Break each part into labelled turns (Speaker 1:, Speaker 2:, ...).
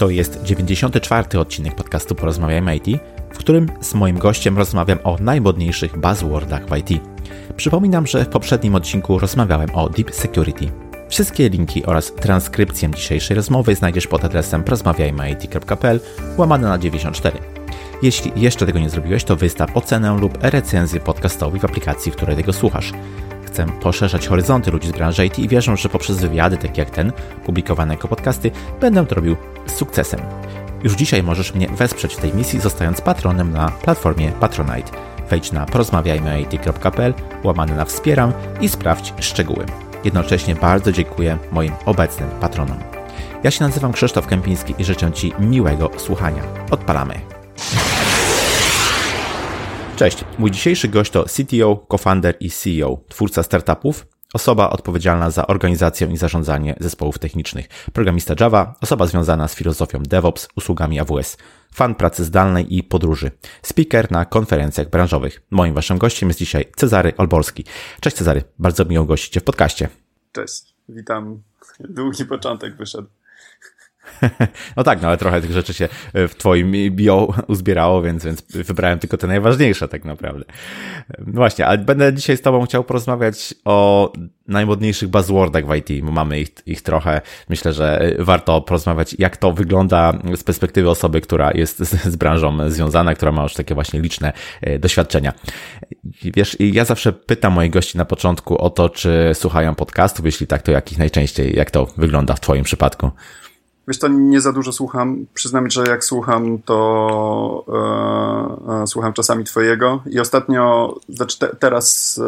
Speaker 1: To jest 94. odcinek podcastu Porozmawiajmy IT, w którym z moim gościem rozmawiam o najmodniejszych buzzwordach w IT. Przypominam, że w poprzednim odcinku rozmawiałem o Deep Security. Wszystkie linki oraz transkrypcję dzisiejszej rozmowy znajdziesz pod adresem porozmawiajmyit.pl łamane na 94. Jeśli jeszcze tego nie zrobiłeś, to wystaw ocenę lub recenzję podcastowi w aplikacji, w której tego słuchasz. Chcę poszerzać horyzonty ludzi z branży IT i wierzę, że poprzez wywiady takie jak ten, publikowane jako podcasty, będę to robił z sukcesem. Już dzisiaj możesz mnie wesprzeć w tej misji, zostając patronem na platformie Patronite. Wejdź na porozmawiajmyit.pl, łamany na wspieram i sprawdź szczegóły. Jednocześnie bardzo dziękuję moim obecnym patronom. Ja się nazywam Krzysztof Kępiński i życzę Ci miłego słuchania. Odpalamy. Cześć, mój dzisiejszy gość to CTO, co-founder i CEO, twórca startupów, osoba odpowiedzialna za organizację i zarządzanie zespołów technicznych, programista Java, osoba związana z filozofią DevOps, usługami AWS, fan pracy zdalnej i podróży, speaker na konferencjach branżowych. Moim waszym gościem jest dzisiaj Cezary Olborski. Cześć Cezary, bardzo miło gościć Cię w podcaście.
Speaker 2: Cześć, witam. Długi początek wyszedł.
Speaker 1: No tak, no ale trochę tych rzeczy się e, w twoim bio uzbierało, więc, więc wybrałem tylko te najważniejsze tak naprawdę. No właśnie, ale będę dzisiaj z tobą chciał porozmawiać o najmodniejszych buzzwordach w IT, bo mamy ich, ich trochę. Myślę, że warto porozmawiać, jak to wygląda z perspektywy osoby, która jest z, z branżą związana, która ma już takie właśnie liczne e, doświadczenia. Wiesz, ja zawsze pytam moich gości na początku o to, czy słuchają podcastów, jeśli tak, to jakich najczęściej, jak to wygląda w twoim przypadku?
Speaker 2: Wiesz, to nie za dużo słucham. Przyznam, że jak słucham, to e, e, słucham czasami twojego. I ostatnio, znaczy te, teraz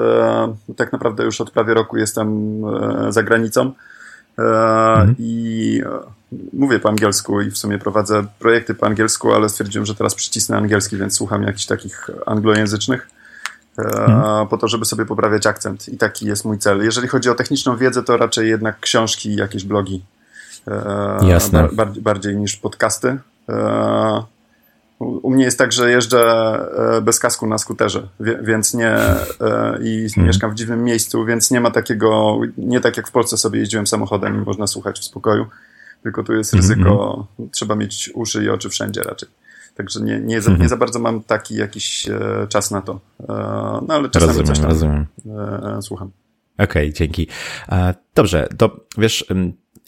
Speaker 2: e, tak naprawdę już od prawie roku jestem e, za granicą. E, mhm. I e, mówię po angielsku i w sumie prowadzę projekty po angielsku, ale stwierdziłem, że teraz przycisnę angielski, więc słucham jakichś takich anglojęzycznych. Mhm. Po to, żeby sobie poprawiać akcent. I taki jest mój cel. Jeżeli chodzi o techniczną wiedzę, to raczej jednak książki i jakieś blogi.
Speaker 1: E, Jasne.
Speaker 2: Bardziej, bardziej niż podcasty. E, u mnie jest tak, że jeżdżę e, bez kasku na skuterze, więc nie i hmm. mieszkam w dziwnym miejscu, więc nie ma takiego, nie tak jak w Polsce sobie jeździłem samochodem i można słuchać w spokoju, tylko tu jest ryzyko, hmm. trzeba mieć uszy i oczy wszędzie raczej. Także nie, nie, za, nie za bardzo mam taki jakiś czas na to. No ale czasami rozumiem, coś tam rozumiem. słucham.
Speaker 1: Okej, okay, dzięki. Dobrze, to wiesz,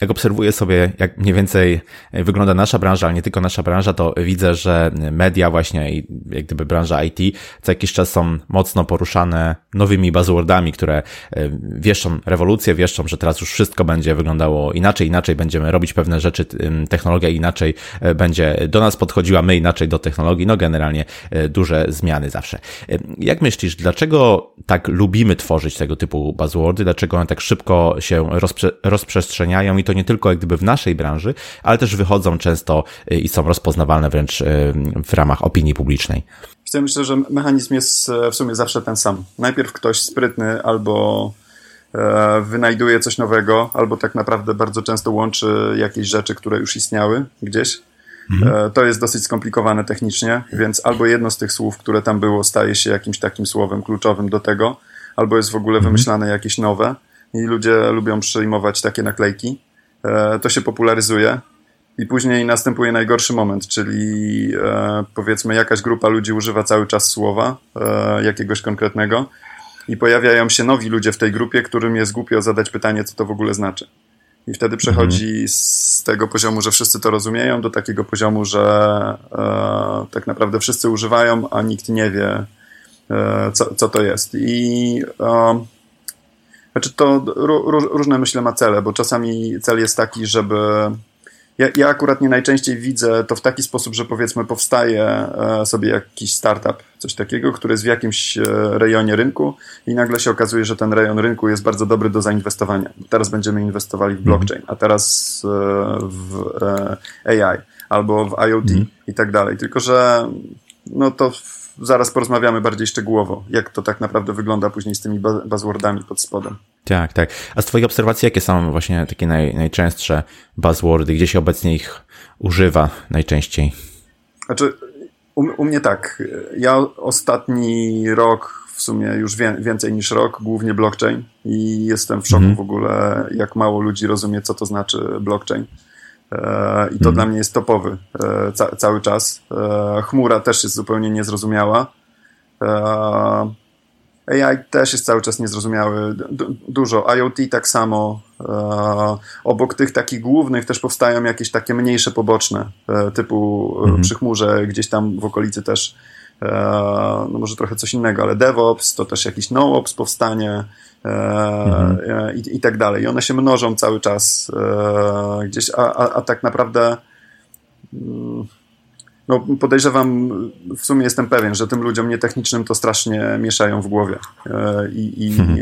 Speaker 1: jak obserwuję sobie, jak mniej więcej wygląda nasza branża, ale nie tylko nasza branża, to widzę, że media właśnie i jak gdyby branża IT co jakiś czas są mocno poruszane nowymi buzzwordami, które e, wieszczą rewolucję, wieszczą, że teraz już wszystko będzie wyglądało inaczej, inaczej będziemy robić pewne rzeczy, technologia inaczej e, będzie do nas podchodziła, my inaczej do technologii, no generalnie e, duże zmiany zawsze. Jak myślisz, dlaczego tak lubimy tworzyć tego typu buzzwordy, dlaczego one tak szybko się rozprze rozprzestrzeniają i to nie tylko jak gdyby w naszej branży, ale też wychodzą często y, i są rozpoznawalne wręcz y, w ramach opinii publicznej.
Speaker 2: Ja myślę, że mechanizm jest e, w sumie zawsze ten sam. Najpierw ktoś sprytny albo e, wynajduje coś nowego, albo tak naprawdę bardzo często łączy jakieś rzeczy, które już istniały gdzieś. Mhm. E, to jest dosyć skomplikowane technicznie, więc albo jedno z tych słów, które tam było, staje się jakimś takim słowem kluczowym do tego, albo jest w ogóle mhm. wymyślane jakieś nowe i ludzie lubią przyjmować takie naklejki. E, to się popularyzuje i później następuje najgorszy moment, czyli e, powiedzmy jakaś grupa ludzi używa cały czas słowa e, jakiegoś konkretnego i pojawiają się nowi ludzie w tej grupie, którym jest głupio zadać pytanie, co to w ogóle znaczy. I wtedy przechodzi mhm. z tego poziomu, że wszyscy to rozumieją, do takiego poziomu, że e, tak naprawdę wszyscy używają, a nikt nie wie, co, co to jest. I e, znaczy to różne myślę ma cele, bo czasami cel jest taki, żeby. Ja, ja akurat nie najczęściej widzę to w taki sposób, że powiedzmy powstaje e, sobie jakiś startup, coś takiego, który jest w jakimś e, rejonie rynku i nagle się okazuje, że ten rejon rynku jest bardzo dobry do zainwestowania. Teraz będziemy inwestowali w mhm. blockchain, a teraz e, w AI albo w IoT mm. i tak dalej. Tylko, że no to zaraz porozmawiamy bardziej szczegółowo, jak to tak naprawdę wygląda później z tymi buzzwordami pod spodem.
Speaker 1: Tak, tak. A z Twoich obserwacji, jakie są właśnie takie naj, najczęstsze buzzwordy, gdzie się obecnie ich używa najczęściej?
Speaker 2: Znaczy, u, u mnie tak. Ja ostatni rok, w sumie już wie, więcej niż rok, głównie blockchain i jestem w szoku -hmm. w ogóle, jak mało ludzi rozumie, co to znaczy blockchain. I to hmm. dla mnie jest topowy ca cały czas. Chmura też jest zupełnie niezrozumiała. AI też jest cały czas niezrozumiały. Du dużo. IoT tak samo. E, obok tych takich głównych też powstają jakieś takie mniejsze poboczne, e, typu mm przy chmurze, gdzieś tam w okolicy też, e, no może trochę coś innego, ale DevOps, to też jakiś NoOps powstanie mm -hmm. i, i tak dalej. I one się mnożą cały czas gdzieś, a, a, a tak naprawdę. Mm, no, podejrzewam, w sumie jestem pewien, że tym ludziom nietechnicznym to strasznie mieszają w głowie. E, I, i mhm.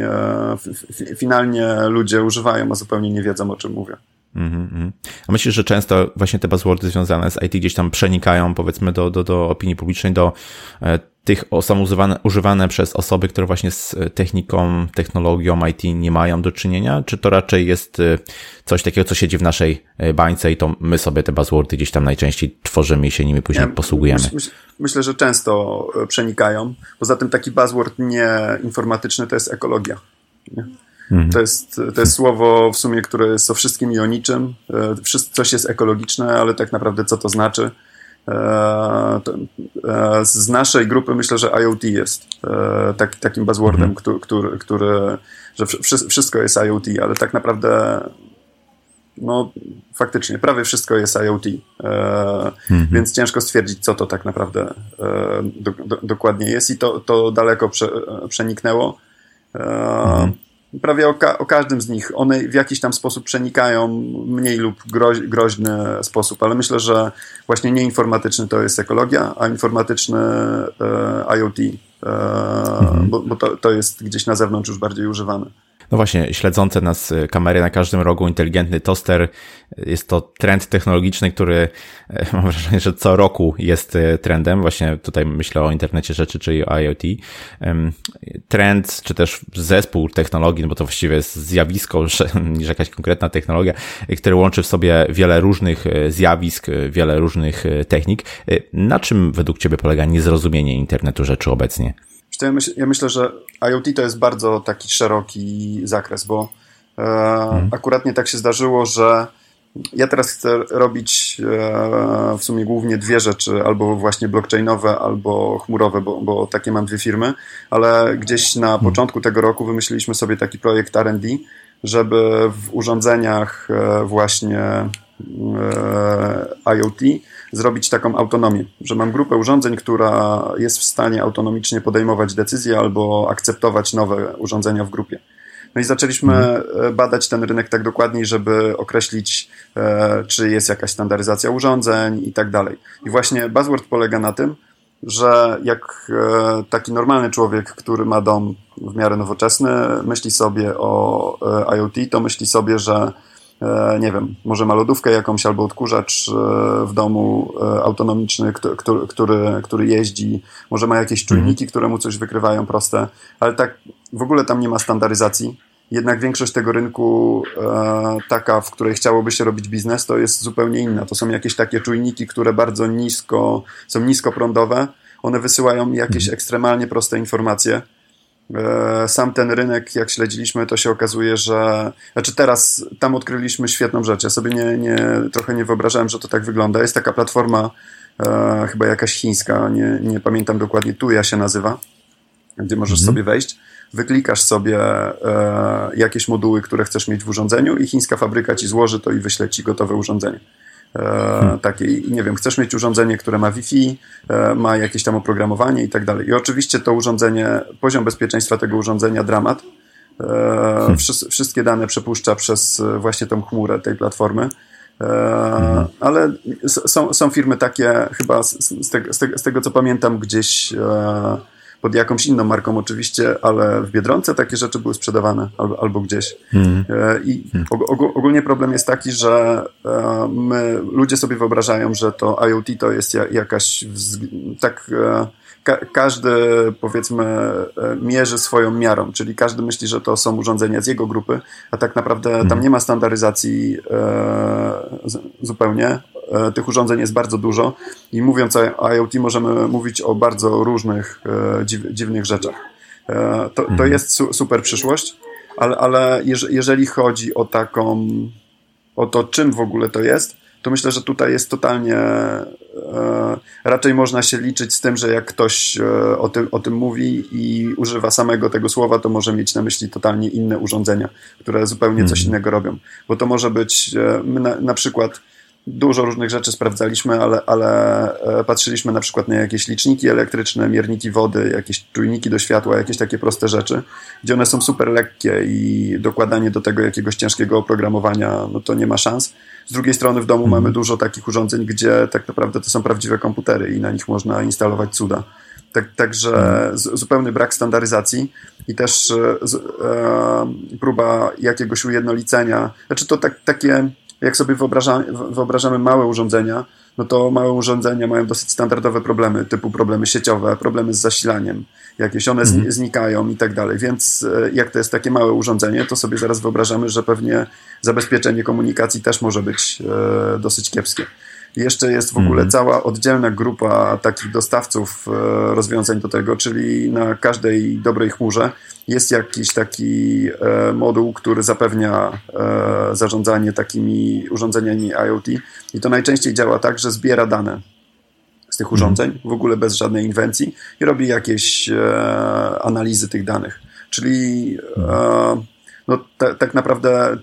Speaker 2: e, finalnie ludzie używają, a zupełnie nie wiedzą, o czym mówię. Mm-hmm.
Speaker 1: A myślisz, że często właśnie te buzzwordy związane z IT gdzieś tam przenikają, powiedzmy, do, do, do opinii publicznej, do e, tych są używane, używane przez osoby, które właśnie z techniką, technologią IT nie mają do czynienia, czy to raczej jest e, coś takiego, co siedzi w naszej e, bańce i to my sobie te buzzwordy gdzieś tam najczęściej tworzymy i się nimi później ja, posługujemy?
Speaker 2: Myśl, myślę, że często przenikają. Poza tym taki buzzword nieinformatyczny to jest ekologia. Nie? Mhm. To, jest, to jest słowo w sumie, które jest o wszystkim i o niczym. E, coś jest ekologiczne, ale tak naprawdę co to znaczy? E, e, z naszej grupy myślę, że IoT jest tak, takim buzzwordem, mhm. który, który, który, że wszystko jest IoT, ale tak naprawdę no faktycznie prawie wszystko jest IoT, mhm. więc ciężko stwierdzić, co to tak naprawdę do, do, dokładnie jest i to, to daleko prze, przeniknęło. Mhm prawie o, ka o, każdym z nich. One w jakiś tam sposób przenikają, mniej lub groź, groźny sposób, ale myślę, że właśnie nieinformatyczny to jest ekologia, a informatyczny e, IoT, e, mhm. bo, bo to, to jest gdzieś na zewnątrz już bardziej używane.
Speaker 1: No właśnie, śledzące nas y, kamery na każdym rogu, inteligentny toster. Jest to trend technologiczny, który e, mam wrażenie, że co roku jest e, trendem. Właśnie tutaj myślę o internecie rzeczy, czyli o IoT. Trend, czy też zespół technologii, no bo to właściwie jest zjawisko niż jakaś konkretna technologia, który łączy w sobie wiele różnych zjawisk, wiele różnych technik. Na czym według Ciebie polega niezrozumienie internetu rzeczy obecnie?
Speaker 2: Ja, myśl, ja myślę, że IoT to jest bardzo taki szeroki zakres, bo e, hmm. akuratnie tak się zdarzyło, że ja teraz chcę robić e, w sumie głównie dwie rzeczy, albo właśnie blockchainowe, albo chmurowe, bo, bo takie mam dwie firmy, ale gdzieś na hmm. początku tego roku wymyśliliśmy sobie taki projekt RD, żeby w urządzeniach e, właśnie e, IoT zrobić taką autonomię, że mam grupę urządzeń, która jest w stanie autonomicznie podejmować decyzje albo akceptować nowe urządzenia w grupie. No i zaczęliśmy mhm. badać ten rynek tak dokładniej, żeby określić, e, czy jest jakaś standaryzacja urządzeń i tak dalej. I właśnie buzzword polega na tym, że jak e, taki normalny człowiek, który ma dom w miarę nowoczesny, myśli sobie o IoT, to myśli sobie, że E, nie wiem, może ma lodówkę jakąś albo odkurzacz e, w domu e, autonomiczny, który, który, który jeździ, może ma jakieś mhm. czujniki, które mu coś wykrywają proste, ale tak w ogóle tam nie ma standaryzacji. Jednak większość tego rynku, taka, w której chciałoby się robić biznes, to jest zupełnie inna. To są jakieś takie czujniki, które bardzo nisko, są niskoprądowe. One wysyłają jakieś mhm. ekstremalnie proste informacje E, sam ten rynek, jak śledziliśmy, to się okazuje, że. Znaczy, teraz tam odkryliśmy świetną rzecz. Ja sobie nie, nie, trochę nie wyobrażałem, że to tak wygląda. Jest taka platforma, e, chyba jakaś chińska, nie, nie pamiętam dokładnie, Tuja się nazywa, gdzie możesz mhm. sobie wejść. Wyklikasz sobie e, jakieś moduły, które chcesz mieć w urządzeniu, i chińska fabryka ci złoży to i wyśle ci gotowe urządzenie. Hmm. Takie, nie wiem, chcesz mieć urządzenie, które ma Wi-Fi, e, ma jakieś tam oprogramowanie i tak dalej. I oczywiście to urządzenie, poziom bezpieczeństwa tego urządzenia dramat. E, hmm. Wszystkie dane przepuszcza przez właśnie tą chmurę tej platformy. Hmm. Ale są, są firmy takie, chyba z, z, z tego co pamiętam, gdzieś pod jakąś inną marką oczywiście, ale w Biedronce takie rzeczy były sprzedawane albo, albo gdzieś. Mm. I mm. ogólnie problem jest taki, że e, my, ludzie sobie wyobrażają, że to IoT to jest jakaś tak e, ka każdy powiedzmy mierzy swoją miarą, czyli każdy myśli, że to są urządzenia z jego grupy, a tak naprawdę tam mhm. nie ma standaryzacji e, zupełnie. E, tych urządzeń jest bardzo dużo i mówiąc o IoT możemy mówić o bardzo różnych e, dziw, dziwnych rzeczach. E, to, to mhm. jest su, super przyszłość, ale, ale jeżeli chodzi o taką, o to czym w ogóle to jest, to myślę, że tutaj jest totalnie e, raczej można się liczyć z tym, że jak ktoś e, o tym, o tym mówi i używa samego tego słowa, to może mieć na myśli totalnie inne urządzenia, które zupełnie coś mhm. innego robią. Bo to może być, e, my na, na przykład dużo różnych rzeczy sprawdzaliśmy, ale, ale e, patrzyliśmy na przykład na jakieś liczniki elektryczne, mierniki wody, jakieś czujniki do światła, jakieś takie proste rzeczy, gdzie one są super lekkie i dokładanie do tego jakiegoś ciężkiego oprogramowania, no to nie ma szans. Z drugiej strony w domu mamy dużo takich urządzeń, gdzie tak naprawdę to są prawdziwe komputery i na nich można instalować cuda. Tak, także zupełny brak standaryzacji i też e, z, e, próba jakiegoś ujednolicenia. Znaczy to tak, takie jak sobie wyobrażamy, wyobrażamy małe urządzenia, no to małe urządzenia mają dosyć standardowe problemy, typu problemy sieciowe, problemy z zasilaniem, jakieś one mhm. znikają i tak dalej. Więc e, jak to jest takie małe urządzenie, to sobie zaraz wyobrażamy, że pewnie zabezpieczenie komunikacji też może być e, dosyć kiepskie. Jeszcze jest w ogóle mhm. cała oddzielna grupa takich dostawców e, rozwiązań do tego, czyli na każdej dobrej chmurze jest jakiś taki e, moduł, który zapewnia e, zarządzanie takimi urządzeniami IoT i to najczęściej działa tak, że zbiera dane z tych mhm. urządzeń, w ogóle bez żadnej inwencji i robi jakieś analizy tych danych. Czyli mhm. no, tak naprawdę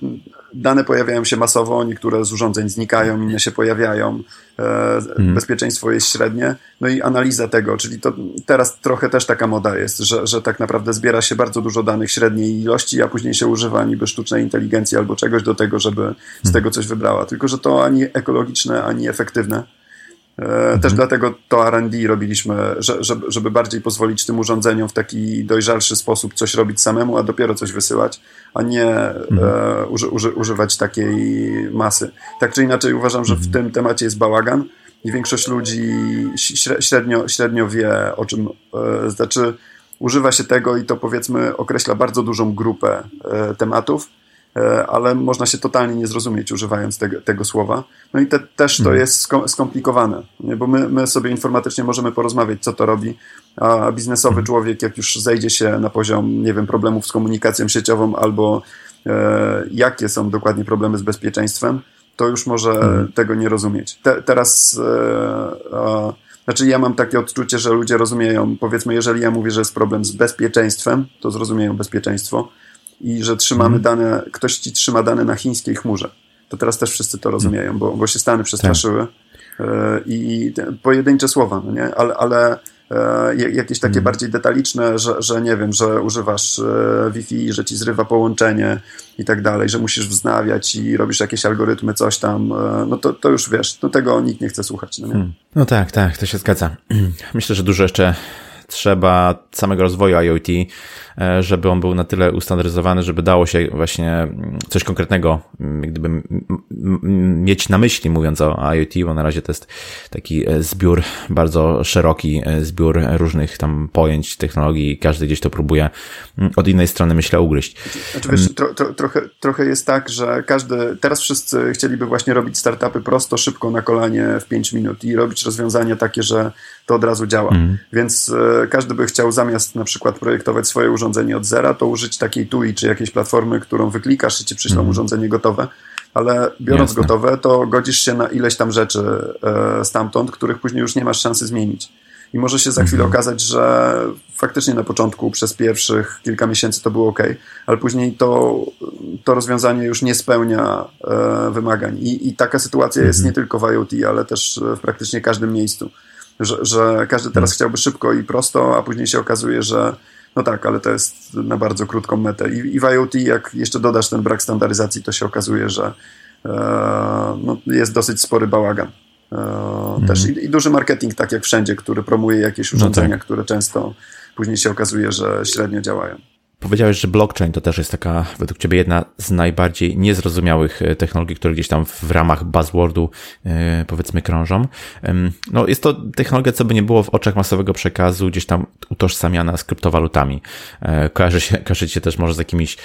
Speaker 2: dane pojawiają się masowo, niektóre z urządzeń znikają, inne się pojawiają, hmm. bezpieczeństwo jest średnie, no i analiza tego, czyli to teraz trochę też taka moda jest, że, że tak naprawdę zbiera się bardzo dużo danych średniej ilości, a później się używa niby sztucznej inteligencji albo czegoś do tego, żeby z hmm. tego coś wybrała, tylko że to ani ekologiczne, ani efektywne. Mhm. Też dlatego to RD robiliśmy, żeby, bardziej pozwolić tym urządzeniom w taki dojrzalszy sposób coś robić samemu, a dopiero coś wysyłać, a nie mhm. e, uży, uży, używać takiej masy. Tak czy inaczej uważam, że w mhm. tym temacie jest bałagan i większość ludzi średnio, średnio wie o czym, e, znaczy używa się tego i to powiedzmy określa bardzo dużą grupę e, tematów, E, ale można się totalnie nie zrozumieć używając tego, tego słowa. No i te, też to mhm. jest skomplikowane, nie? bo my, my sobie informatycznie możemy porozmawiać, co to robi, a biznesowy mhm. człowiek, jak już zejdzie się na poziom, nie wiem, problemów z komunikacją sieciową albo e, jakie są dokładnie problemy z bezpieczeństwem, to już może mhm. tego nie rozumieć. Te, teraz e, znaczy ja mam takie odczucie, że ludzie rozumieją, powiedzmy, jeżeli ja mówię, że jest problem z bezpieczeństwem, to zrozumieją bezpieczeństwo i że trzymamy mhm. dane, ktoś ci trzyma dane na chińskiej chmurze. To teraz też wszyscy to rozumieją, bo, bo się Stany przestraszyły tak. E, i pojedyncze słowa, no nie? ale, ale e, jakieś takie hmm. bardziej detaliczne, że, że nie wiem, że używasz e, Wi-Fi, że ci zrywa połączenie i tak dalej, że musisz wznawiać i robisz jakieś algorytmy, coś tam, no to, to już wiesz, do tego nikt nie chce słuchać. No, nie? Hmm.
Speaker 1: no tak, tak, to się zgadza. Myślę, że dużo jeszcze trzeba samego rozwoju IoT, żeby on był na tyle ustandaryzowany, żeby dało się właśnie coś konkretnego gdyby mieć na myśli, mówiąc o IoT, bo na razie to jest taki e, zbiór, bardzo szeroki e, zbiór różnych tam pojęć, technologii, każdy gdzieś to próbuje od innej strony, myślę, ugryźć.
Speaker 2: Znaczy, wiesz, tro, tro, trochę, trochę jest tak, że każdy, teraz wszyscy chcieliby właśnie robić startupy prosto, szybko, na kolanie w 5 minut i robić rozwiązania takie, że to od razu działa. Mm. Więc e, każdy by chciał zamiast na przykład projektować swoje urządzenie od zera, to użyć takiej TUI czy jakiejś platformy, którą wyklikasz i ci przyślą mm. urządzenie gotowe. Ale biorąc Jasne. gotowe, to godzisz się na ileś tam rzeczy e, stamtąd, których później już nie masz szansy zmienić. I może się za chwilę mhm. okazać, że faktycznie na początku przez pierwszych kilka miesięcy to było ok, ale później to, to rozwiązanie już nie spełnia e, wymagań. I, I taka sytuacja jest mhm. nie tylko w IoT, ale też w praktycznie każdym miejscu że, że każdy teraz chciałby szybko i prosto, a później się okazuje, że no tak, ale to jest na bardzo krótką metę. I, i w IoT, jak jeszcze dodasz ten brak standaryzacji, to się okazuje, że e, no, jest dosyć spory bałagan. E, mm. też I, I, duży marketing, tak jak wszędzie, który promuje jakieś urządzenia, no tak. które często później się okazuje, że średnio działają.
Speaker 1: Powiedziałeś, że blockchain to też jest taka, według Ciebie, jedna z najbardziej niezrozumiałych e, technologii, które gdzieś tam w ramach buzzwordu, e, powiedzmy, krążą. No, jest to technologia, co by nie było w oczach masowego przekazu, gdzieś tam utożsamiana z kryptowalutami. E, kojarzy się, kojarzy się też może z jakimiś,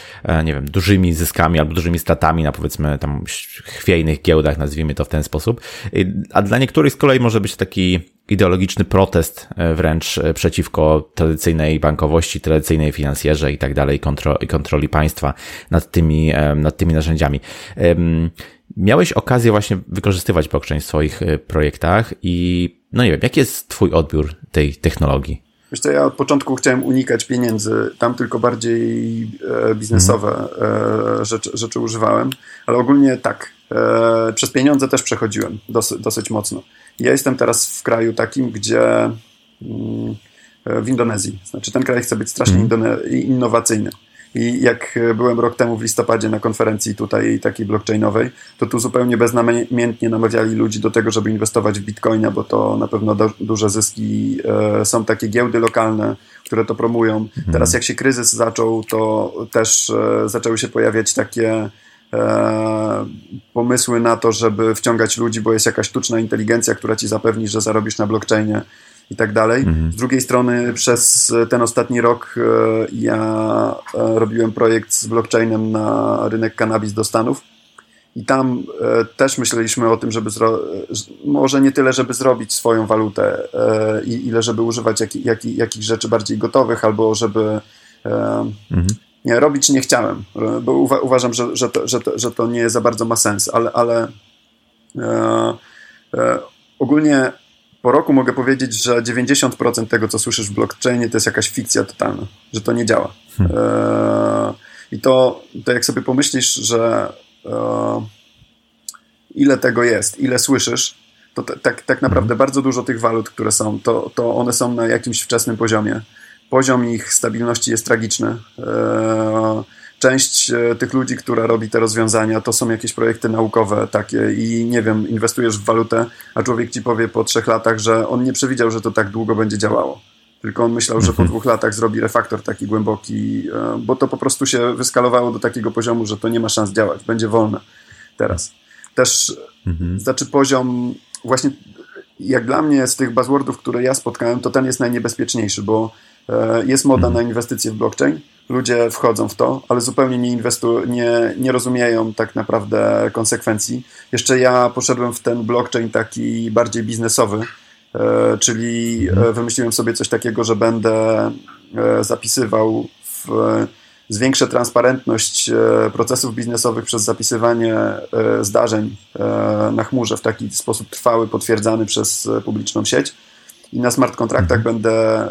Speaker 1: nie wiem, dużymi zyskami albo dużymi stratami na, powiedzmy, tam chwiejnych giełdach, nazwijmy to w ten sposób. A dla niektórych z kolei może być taki ideologiczny protest e, wręcz e, przeciwko tradycyjnej bankowości, tradycyjnej finansjerze i tak dalej, kontroli państwa nad tymi, nad tymi narzędziami. Miałeś okazję właśnie wykorzystywać blockchain w swoich projektach i no nie wiem, jaki jest twój odbiór tej technologii?
Speaker 2: Myślę, ja od początku chciałem unikać pieniędzy, tam tylko bardziej e, biznesowe e, rzeczy, rzeczy używałem, ale ogólnie tak, e, przez pieniądze też przechodziłem dosyć, dosyć mocno. Ja jestem teraz w kraju takim, gdzie mm, w Indonezji, znaczy ten kraj chce być strasznie mhm. innowacyjny. I jak byłem rok temu w listopadzie na konferencji tutaj takiej blockchainowej, to tu zupełnie beznamiętnie namawiali ludzi do tego, żeby inwestować w bitcoina, bo to na pewno duże zyski. E, są takie giełdy lokalne, które to promują. Mhm. Teraz jak się kryzys zaczął, to też e, zaczęły się pojawiać takie pomysły na to, żeby wciągać ludzi, bo jest jakaś sztuczna inteligencja, która ci zapewni, że zarobisz na blockchainie i tak dalej. Mhm. Z drugiej strony przez ten ostatni rok e, ja e, robiłem projekt z blockchainem na rynek cannabis do Stanów i tam e, też myśleliśmy o tym, żeby może nie tyle, żeby zrobić swoją walutę, i ile żeby używać jak, jak, jakichś rzeczy bardziej gotowych, albo żeby mhm. Nie, robić nie chciałem, bo uwa uważam, że, że, to, że, to, że to nie za bardzo ma sens, ale, ale e, e, ogólnie po roku mogę powiedzieć, że 90% tego, co słyszysz w blockchainie, to jest jakaś fikcja totalna, że to nie działa. Hmm. E, I to, to jak sobie pomyślisz, że e, ile tego jest, ile słyszysz, to tak, tak naprawdę hmm. bardzo dużo tych walut, które są, to, to one są na jakimś wczesnym poziomie. Poziom ich stabilności jest tragiczny. E, część e, tych ludzi, która robi te rozwiązania, to są jakieś projekty naukowe takie i nie wiem, inwestujesz w walutę, a człowiek ci powie po trzech latach, że on nie przewidział, że to tak długo będzie działało. Tylko on myślał, że po mhm. dwóch latach zrobi refaktor taki głęboki, e, bo to po prostu się wyskalowało do takiego poziomu, że to nie ma szans działać, będzie wolne teraz. Też, mhm. znaczy poziom, właśnie jak dla mnie z tych buzzwordów, które ja spotkałem, to ten jest najniebezpieczniejszy, bo jest moda mhm. na inwestycje w blockchain, ludzie wchodzą w to, ale zupełnie nie, inwestu, nie, nie rozumieją tak naprawdę konsekwencji. Jeszcze ja poszedłem w ten blockchain taki bardziej biznesowy, e, czyli e, wymyśliłem sobie coś takiego, że będę e, zapisywał w, zwiększę transparentność procesów biznesowych przez zapisywanie zdarzeń na chmurze w taki sposób trwały, potwierdzany przez publiczną sieć. I na smart kontraktach mhm. będę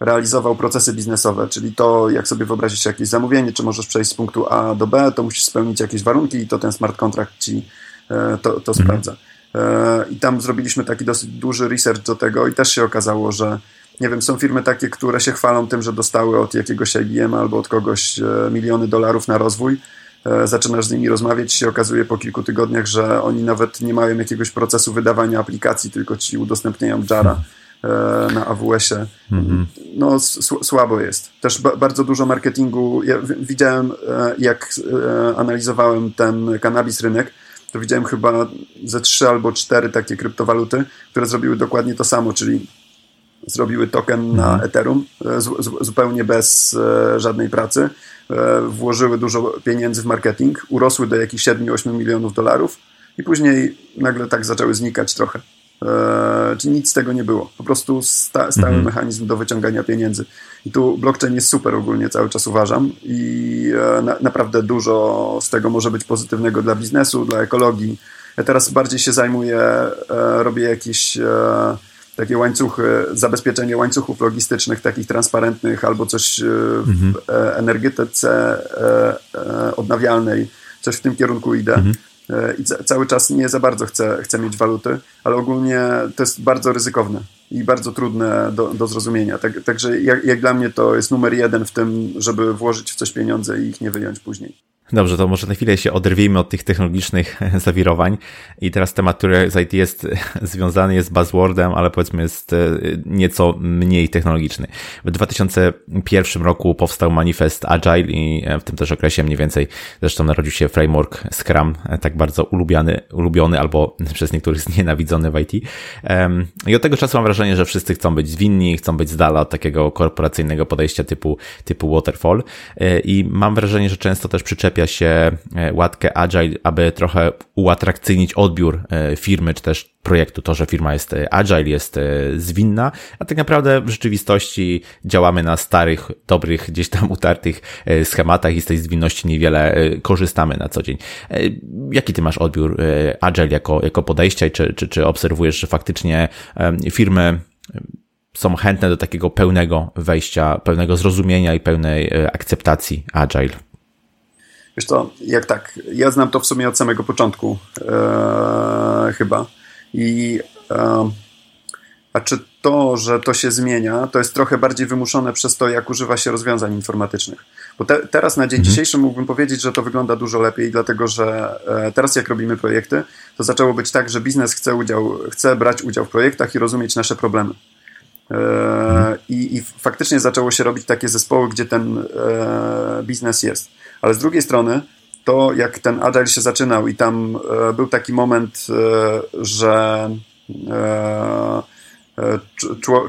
Speaker 2: realizował procesy biznesowe, czyli to, jak sobie wyobrazić jakieś zamówienie, czy możesz przejść z punktu A do B, to musisz spełnić jakieś warunki i to ten smart contract ci e, to, to mhm. sprawdza. E, I tam zrobiliśmy taki dosyć duży research do tego i też się okazało, że nie wiem, są firmy takie, które się chwalą tym, że dostały od jakiegoś IBM albo od kogoś e, miliony dolarów na rozwój. Zaczynasz z nimi rozmawiać, się okazuje po kilku tygodniach, że oni nawet nie mają jakiegoś procesu wydawania aplikacji, tylko ci udostępniają Jara. Mhm E, na AWS-ie. Mhm. No, słabo jest. Też bardzo dużo marketingu. Ja widziałem, e, jak e, analizowałem ten cannabis rynek, to widziałem chyba ze trzy albo cztery takie kryptowaluty, które zrobiły dokładnie to samo, czyli zrobiły token mhm. na Ethereum zupełnie bez żadnej pracy, włożyły dużo pieniędzy w marketing, urosły do jakichś 7-8 milionów dolarów i później nagle tak zaczęły znikać trochę. E, czy nic z tego nie było. Po prostu sta, stały mhm. mechanizm do wyciągania pieniędzy. I tu blockchain jest super ogólnie, cały czas uważam i e, na, naprawdę dużo z tego może być pozytywnego dla biznesu, dla ekologii. Ja teraz bardziej się zajmuję, e, robię jakieś takie łańcuchy, zabezpieczenie łańcuchów logistycznych, takich transparentnych, albo coś mhm. w energetyce odnawialnej, coś w tym kierunku idę. Mhm. E, i cały czas nie za bardzo chcę, chcę mieć waluty, ale ogólnie to jest bardzo ryzykowne i bardzo trudne do, do zrozumienia. Tak, także jak, jak dla mnie to jest numer jeden w tym, żeby włożyć w coś pieniądze i ich nie wyjąć później.
Speaker 1: Dobrze, to może na chwilę się oderwijmy od tych technologicznych zawirowań i teraz temat, który z IT jest związany jest buzzwordem, ale powiedzmy jest e, nieco mniej technologiczny. W 2001 roku powstał manifest Agile i e, w tym też okresie mniej więcej zresztą narodził się framework Scrum, e, tak bardzo ulubiony, ulubiony albo przez niektórych znienawidzony w IT. I od tego czasu mam wrażenie, że wszyscy chcą być zwinni, chcą być z dala od takiego korporacyjnego podejścia typu, typu waterfall i mam wrażenie, że często też przyczepią zaczepia się łatkę Agile, aby trochę uatrakcyjnić odbiór firmy, czy też projektu. To, że firma jest Agile, jest zwinna, a tak naprawdę w rzeczywistości działamy na starych, dobrych, gdzieś tam utartych schematach i z tej zwinności niewiele korzystamy na co dzień. Jaki ty masz odbiór Agile jako, jako podejścia i czy, czy, czy obserwujesz, że faktycznie firmy są chętne do takiego pełnego wejścia, pełnego zrozumienia i pełnej e, akceptacji Agile?
Speaker 2: Wiesz to, jak tak, ja znam to w sumie od samego początku e, chyba i e, a czy to, że to się zmienia, to jest trochę bardziej wymuszone przez to, jak używa się rozwiązań informatycznych. Bo te, teraz na dzień mhm. dzisiejszy mógłbym powiedzieć, że to wygląda dużo lepiej, dlatego że e, teraz jak robimy projekty, to zaczęło być tak, że biznes chce, udział, chce brać udział w projektach i rozumieć nasze problemy. E, I, I, faktycznie zaczęło się robić takie zespoły, gdzie ten e, biznes jest. Ale z drugiej strony, to jak ten agile się zaczynał i tam e, był taki moment, że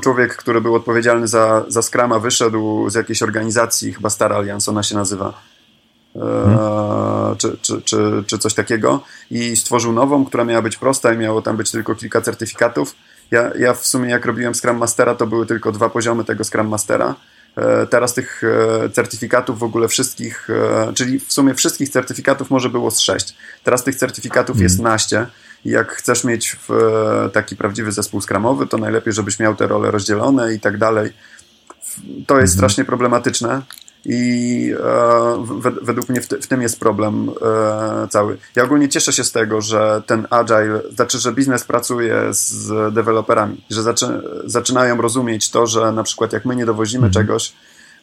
Speaker 2: człowiek, który był odpowiedzialny za, za Scrama, wyszedł z jakiejś organizacji, chyba Star Alliance ona się nazywa, hmm. czy, czy, czy, czy coś takiego, i stworzył nową, która miała być prosta i miało tam być tylko kilka certyfikatów ja, ja w sumie jak robiłem Scrum Mastera, to były tylko dwa poziomy tego Scrum Mastera. E, teraz tych e, certyfikatów w ogóle wszystkich, e, czyli w sumie wszystkich certyfikatów może było z sześć. Teraz tych certyfikatów jest mhm. naście. I jak chcesz mieć taki prawdziwy zespół skramowy, to najlepiej, żebyś miał te role rozdzielone i tak dalej. To jest mhm. strasznie problematyczne. I e, według mnie w, tym jest problem e, cały. Ja ogólnie cieszę się z tego, że ten agile, znaczy, że biznes pracuje z deweloperami, że zaczy, zaczynają rozumieć to, że na przykład jak my nie dowozimy mhm. czegoś,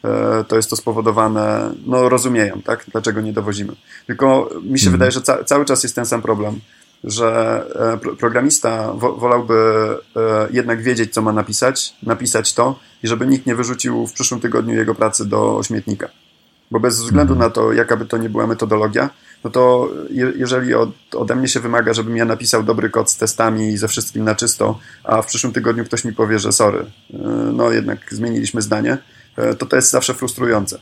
Speaker 2: e, to jest to spowodowane, no rozumieją, tak, dlaczego nie dowozimy. Tylko mi się mhm. wydaje, że ca cały czas jest ten sam problem że e, programista wolałby e, jednak wiedzieć, co ma napisać, napisać to i żeby nikt nie wyrzucił w przyszłym tygodniu jego pracy do śmietnika. Bo bez względu na to, jaka by to nie była metodologia, no to jeżeli od, ode mnie się wymaga, żebym ja napisał dobry kod z testami i ze wszystkim na czysto, a w przyszłym tygodniu ktoś mi powie, że sorry, e, no jednak zmieniliśmy zdanie, to to jest zawsze frustrujące.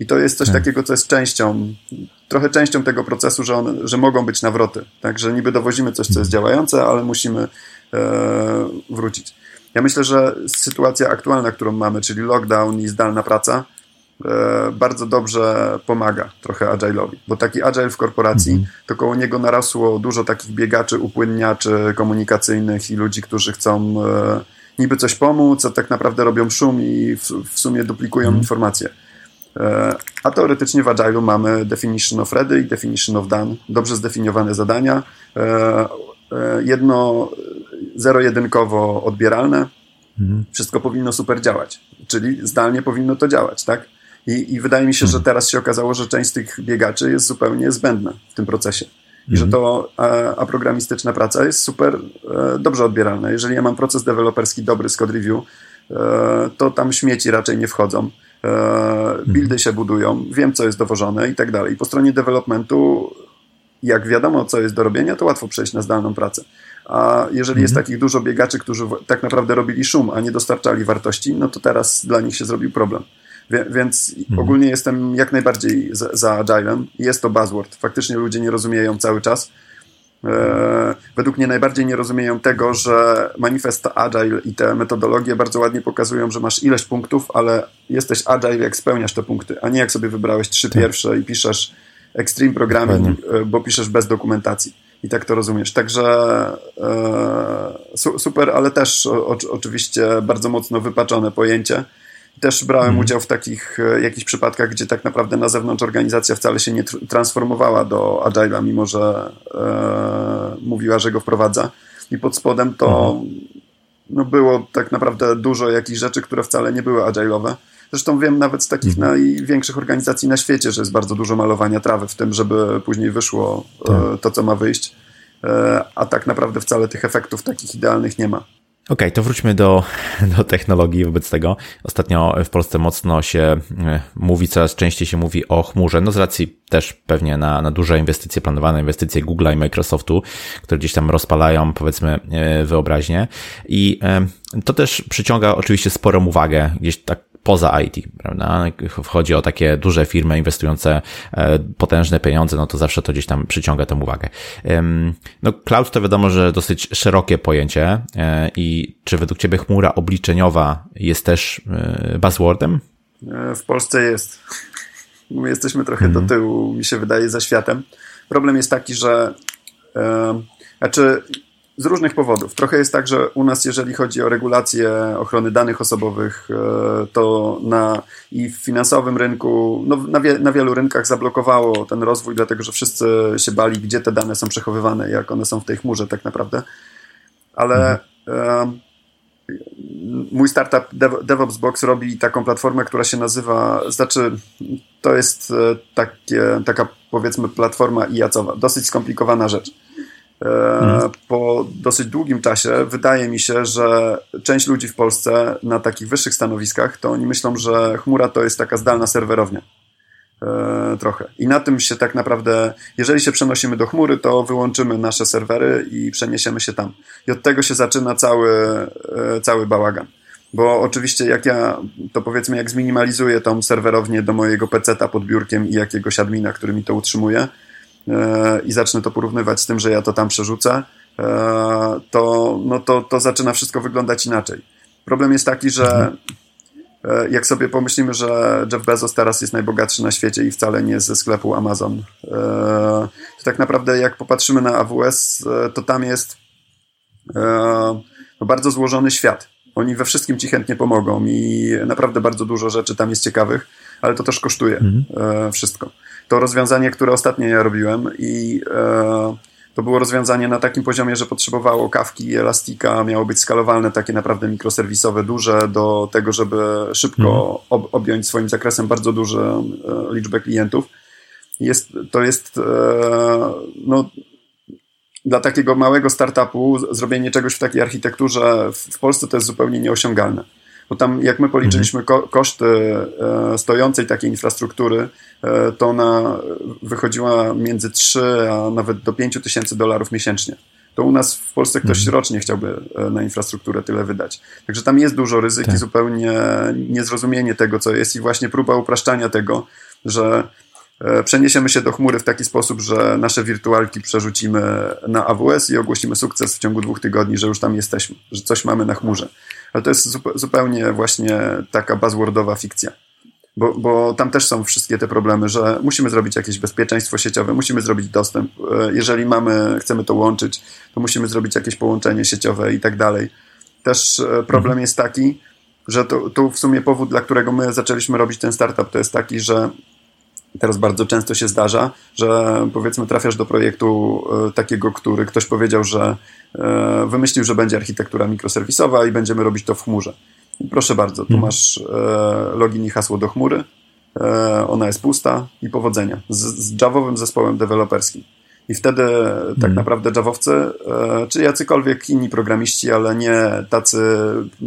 Speaker 2: I to jest coś tak. takiego, co jest częścią, trochę częścią tego procesu, że, one, że mogą być nawroty. Także niby dowozimy coś, co jest mhm. działające, ale musimy e, wrócić. Ja myślę, że sytuacja aktualna, którą mamy, czyli lockdown i zdalna praca, e, bardzo dobrze pomaga trochę agile'owi, bo taki agile w korporacji, mhm. to koło niego narosło dużo takich biegaczy, upłynniaczy komunikacyjnych i ludzi, którzy chcą e, niby coś pomóc, a tak naprawdę robią szum i w, w sumie duplikują mm. informacje. E, a teoretycznie w Agile'u mamy definition of ready i definition of done, dobrze zdefiniowane zadania, e, e, jedno zero-jedynkowo odbieralne, mm. wszystko powinno super działać, czyli zdalnie powinno to działać, tak? I, i wydaje mi się, że mhm. teraz się okazało, że część z tych biegaczy jest zupełnie zbędna w tym procesie i że to a, programistyczna praca jest super e, dobrze odbieralna. Jeżeli ja mam proces deweloperski dobry z code review, e, to tam śmieci raczej nie wchodzą. E, mhm. buildy się budują, wiem co jest dowożone i tak dalej. Po stronie developmentu, jak wiadomo co jest do robienia, to łatwo przejść na zdalną pracę. A jeżeli jest mhm. takich dużo biegaczy, którzy tak naprawdę robili szum, a nie dostarczali wartości, no to teraz dla nich się zrobił problem. Więc mhm. ogólnie jestem jak najbardziej za, za Agilem. Jest to buzzword. Faktycznie ludzie nie rozumieją cały czas. E, według mnie najbardziej nie rozumieją tego, że manifest Agile i te metodologie bardzo ładnie pokazują, że masz ileś punktów, ale jesteś Agile jak spełniasz te punkty, a nie jak sobie wybrałeś trzy tak. pierwsze i piszesz Extreme Programming, e, bo piszesz bez dokumentacji. I tak to rozumiesz. Także e, su, super, ale też o, oczywiście bardzo mocno wypaczone pojęcie. Też brałem hmm. udział w takich e, jakichś przypadkach, gdzie tak naprawdę na zewnątrz organizacja wcale się nie transformowała do Agile'a, mimo że e, mówiła, że go wprowadza. I pod spodem to hmm. no, było tak naprawdę dużo jakichś rzeczy, które wcale nie były agile'owe. Zresztą wiem nawet z takich hmm. największych organizacji na świecie, że jest bardzo dużo malowania trawy w tym, żeby później wyszło e, tak. to, co ma wyjść. E, a tak naprawdę wcale tych efektów takich idealnych nie ma.
Speaker 1: Okay, to wróćmy do, do technologii wobec tego. Ostatnio w Polsce mocno się e, mówi, coraz częściej się mówi o chmurze, no z racji też pewnie na, na duże inwestycje, planowane inwestycje Google'a i Microsoftu, które gdzieś tam rozpalają, powiedzmy, e, wyobraźnię. I e, to też przyciąga oczywiście sporą uwagę. Gdzieś tak poza IT, prawda? Wchodzi o takie duże firmy inwestujące e, potężne pieniądze, no to zawsze to gdzieś tam przyciąga tę uwagę. No cloud to wiadomo, że dosyć szerokie pojęcie e, i czy według Ciebie chmura obliczeniowa jest też buzzwordem?
Speaker 2: W Polsce jest. My jesteśmy trochę mm. do mhm. tyłu, mi się wydaje, za światem. Problem jest taki, że e, znaczy z różnych powodów. Trochę jest tak, że u nas, jeżeli chodzi o regulację ochrony danych osobowych, e, to na i w finansowym rynku, no na, wie, na wielu rynkach zablokowało ten rozwój, dlatego że wszyscy się bali, gdzie te dane są przechowywane, jak one są w tej chmurze tak naprawdę. Ale mhm. e, mój startup DevOps Box robi taką platformę, która się nazywa, znaczy to jest e, takie, taka powiedzmy platforma IAC-owa, dosyć skomplikowana rzecz. E, mhm. Po dosyć długim czasie wydaje mi się, że część ludzi w Polsce na takich wyższych stanowiskach to oni myślą, że chmura to jest taka zdalna serwerownia. E, trochę. I na tym się tak naprawdę, jeżeli się przenosimy do chmury, to wyłączymy nasze serwery i przeniesiemy się tam. I od tego się zaczyna cały, e, cały bałagan. Bo oczywiście jak ja, to powiedzmy jak zminimalizuję tą serwerownię do mojego PC-a pod biurkiem i jakiegoś admina, który mi to utrzymuje i zacznę to porównywać z tym, że ja to tam przerzucę, to, no to, to zaczyna wszystko wyglądać inaczej. Problem jest taki, że mhm. E, jak sobie pomyślimy, że Jeff Bezos teraz jest najbogatszy na świecie i wcale nie ze sklepu Amazon, e, to tak naprawdę jak popatrzymy na AWS, e, to tam jest no, bardzo złożony świat. Oni we wszystkim ci chętnie pomogą i naprawdę bardzo dużo rzeczy tam jest ciekawych, ale to też kosztuje mhm. wszystko. To rozwiązanie, które ostatnio ja robiłem i to było rozwiązanie na takim poziomie, że potrzebowało kawki i elastika, miało być skalowalne, takie naprawdę mikroserwisowe, duże, do tego, żeby szybko mhm. ob objąć swoim zakresem bardzo dużą e, liczbę klientów. Jest, to jest e, no, dla takiego małego startupu zrobienie czegoś w takiej architekturze w Polsce to jest zupełnie nieosiągalne. Bo tam, jak my policzyliśmy ko koszty e, stojącej takiej infrastruktury, e, to ona wychodziła między 3 a nawet do 5 tysięcy dolarów miesięcznie. To u nas w Polsce ktoś mhm. rocznie chciałby e, na infrastrukturę tyle wydać. Także tam jest dużo ryzyk tak. i zupełnie niezrozumienie tego, co jest, i właśnie próba upraszczania tego, że przeniesiemy się do chmury w taki sposób, że nasze wirtualki przerzucimy na AWS i ogłosimy sukces w ciągu dwóch tygodni, że już tam jesteśmy, że coś mamy na chmurze ale to jest zupełnie właśnie taka buzzwordowa fikcja. Bo, bo tam też są wszystkie te problemy, że musimy zrobić jakieś bezpieczeństwo sieciowe, musimy zrobić dostęp. E, jeżeli mamy, chcemy to łączyć, to musimy zrobić jakieś połączenie sieciowe i tak dalej. Też e, problem mhm. jest taki, że to w sumie powód, dla którego my zaczęliśmy robić ten startup, to jest taki, że teraz bardzo często się zdarza, że powiedzmy trafiasz do projektu e, takiego, który ktoś powiedział, że e, wymyślił, że będzie architektura mikroserwisowa i będziemy robić to w chmurze. I proszę bardzo, tu mhm. masz e, login i hasło do chmury, ona jest pusta i powodzenia z, z Javowym zespołem deweloperskim. I wtedy tak hmm. naprawdę Javowcy, czy jacykolwiek inni programiści, ale nie tacy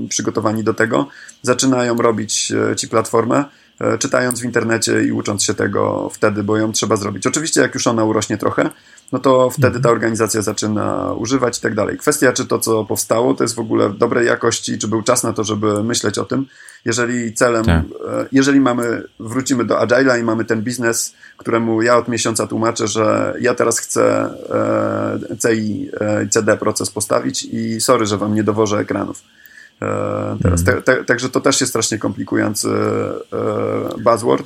Speaker 2: przygotowani do tego, zaczynają robić ci platformę, czytając w internecie i ucząc się tego wtedy, bo ją trzeba zrobić. Oczywiście, jak już ona urośnie trochę, no to wtedy ta mhm. organizacja zaczyna używać i tak dalej. Kwestia, czy to, co powstało, to jest w ogóle dobrej jakości, czy był czas na to, żeby myśleć o tym. Jeżeli celem, tak. E, jeżeli mamy, wrócimy do Agile'a i mamy ten biznes, któremu ja od miesiąca tłumaczę, że ja teraz chcę e, C i CD proces postawić i sorry, że wam nie dowożę ekranów E, teraz. Mm. Także to też jest strasznie komplikujący e, buzzword.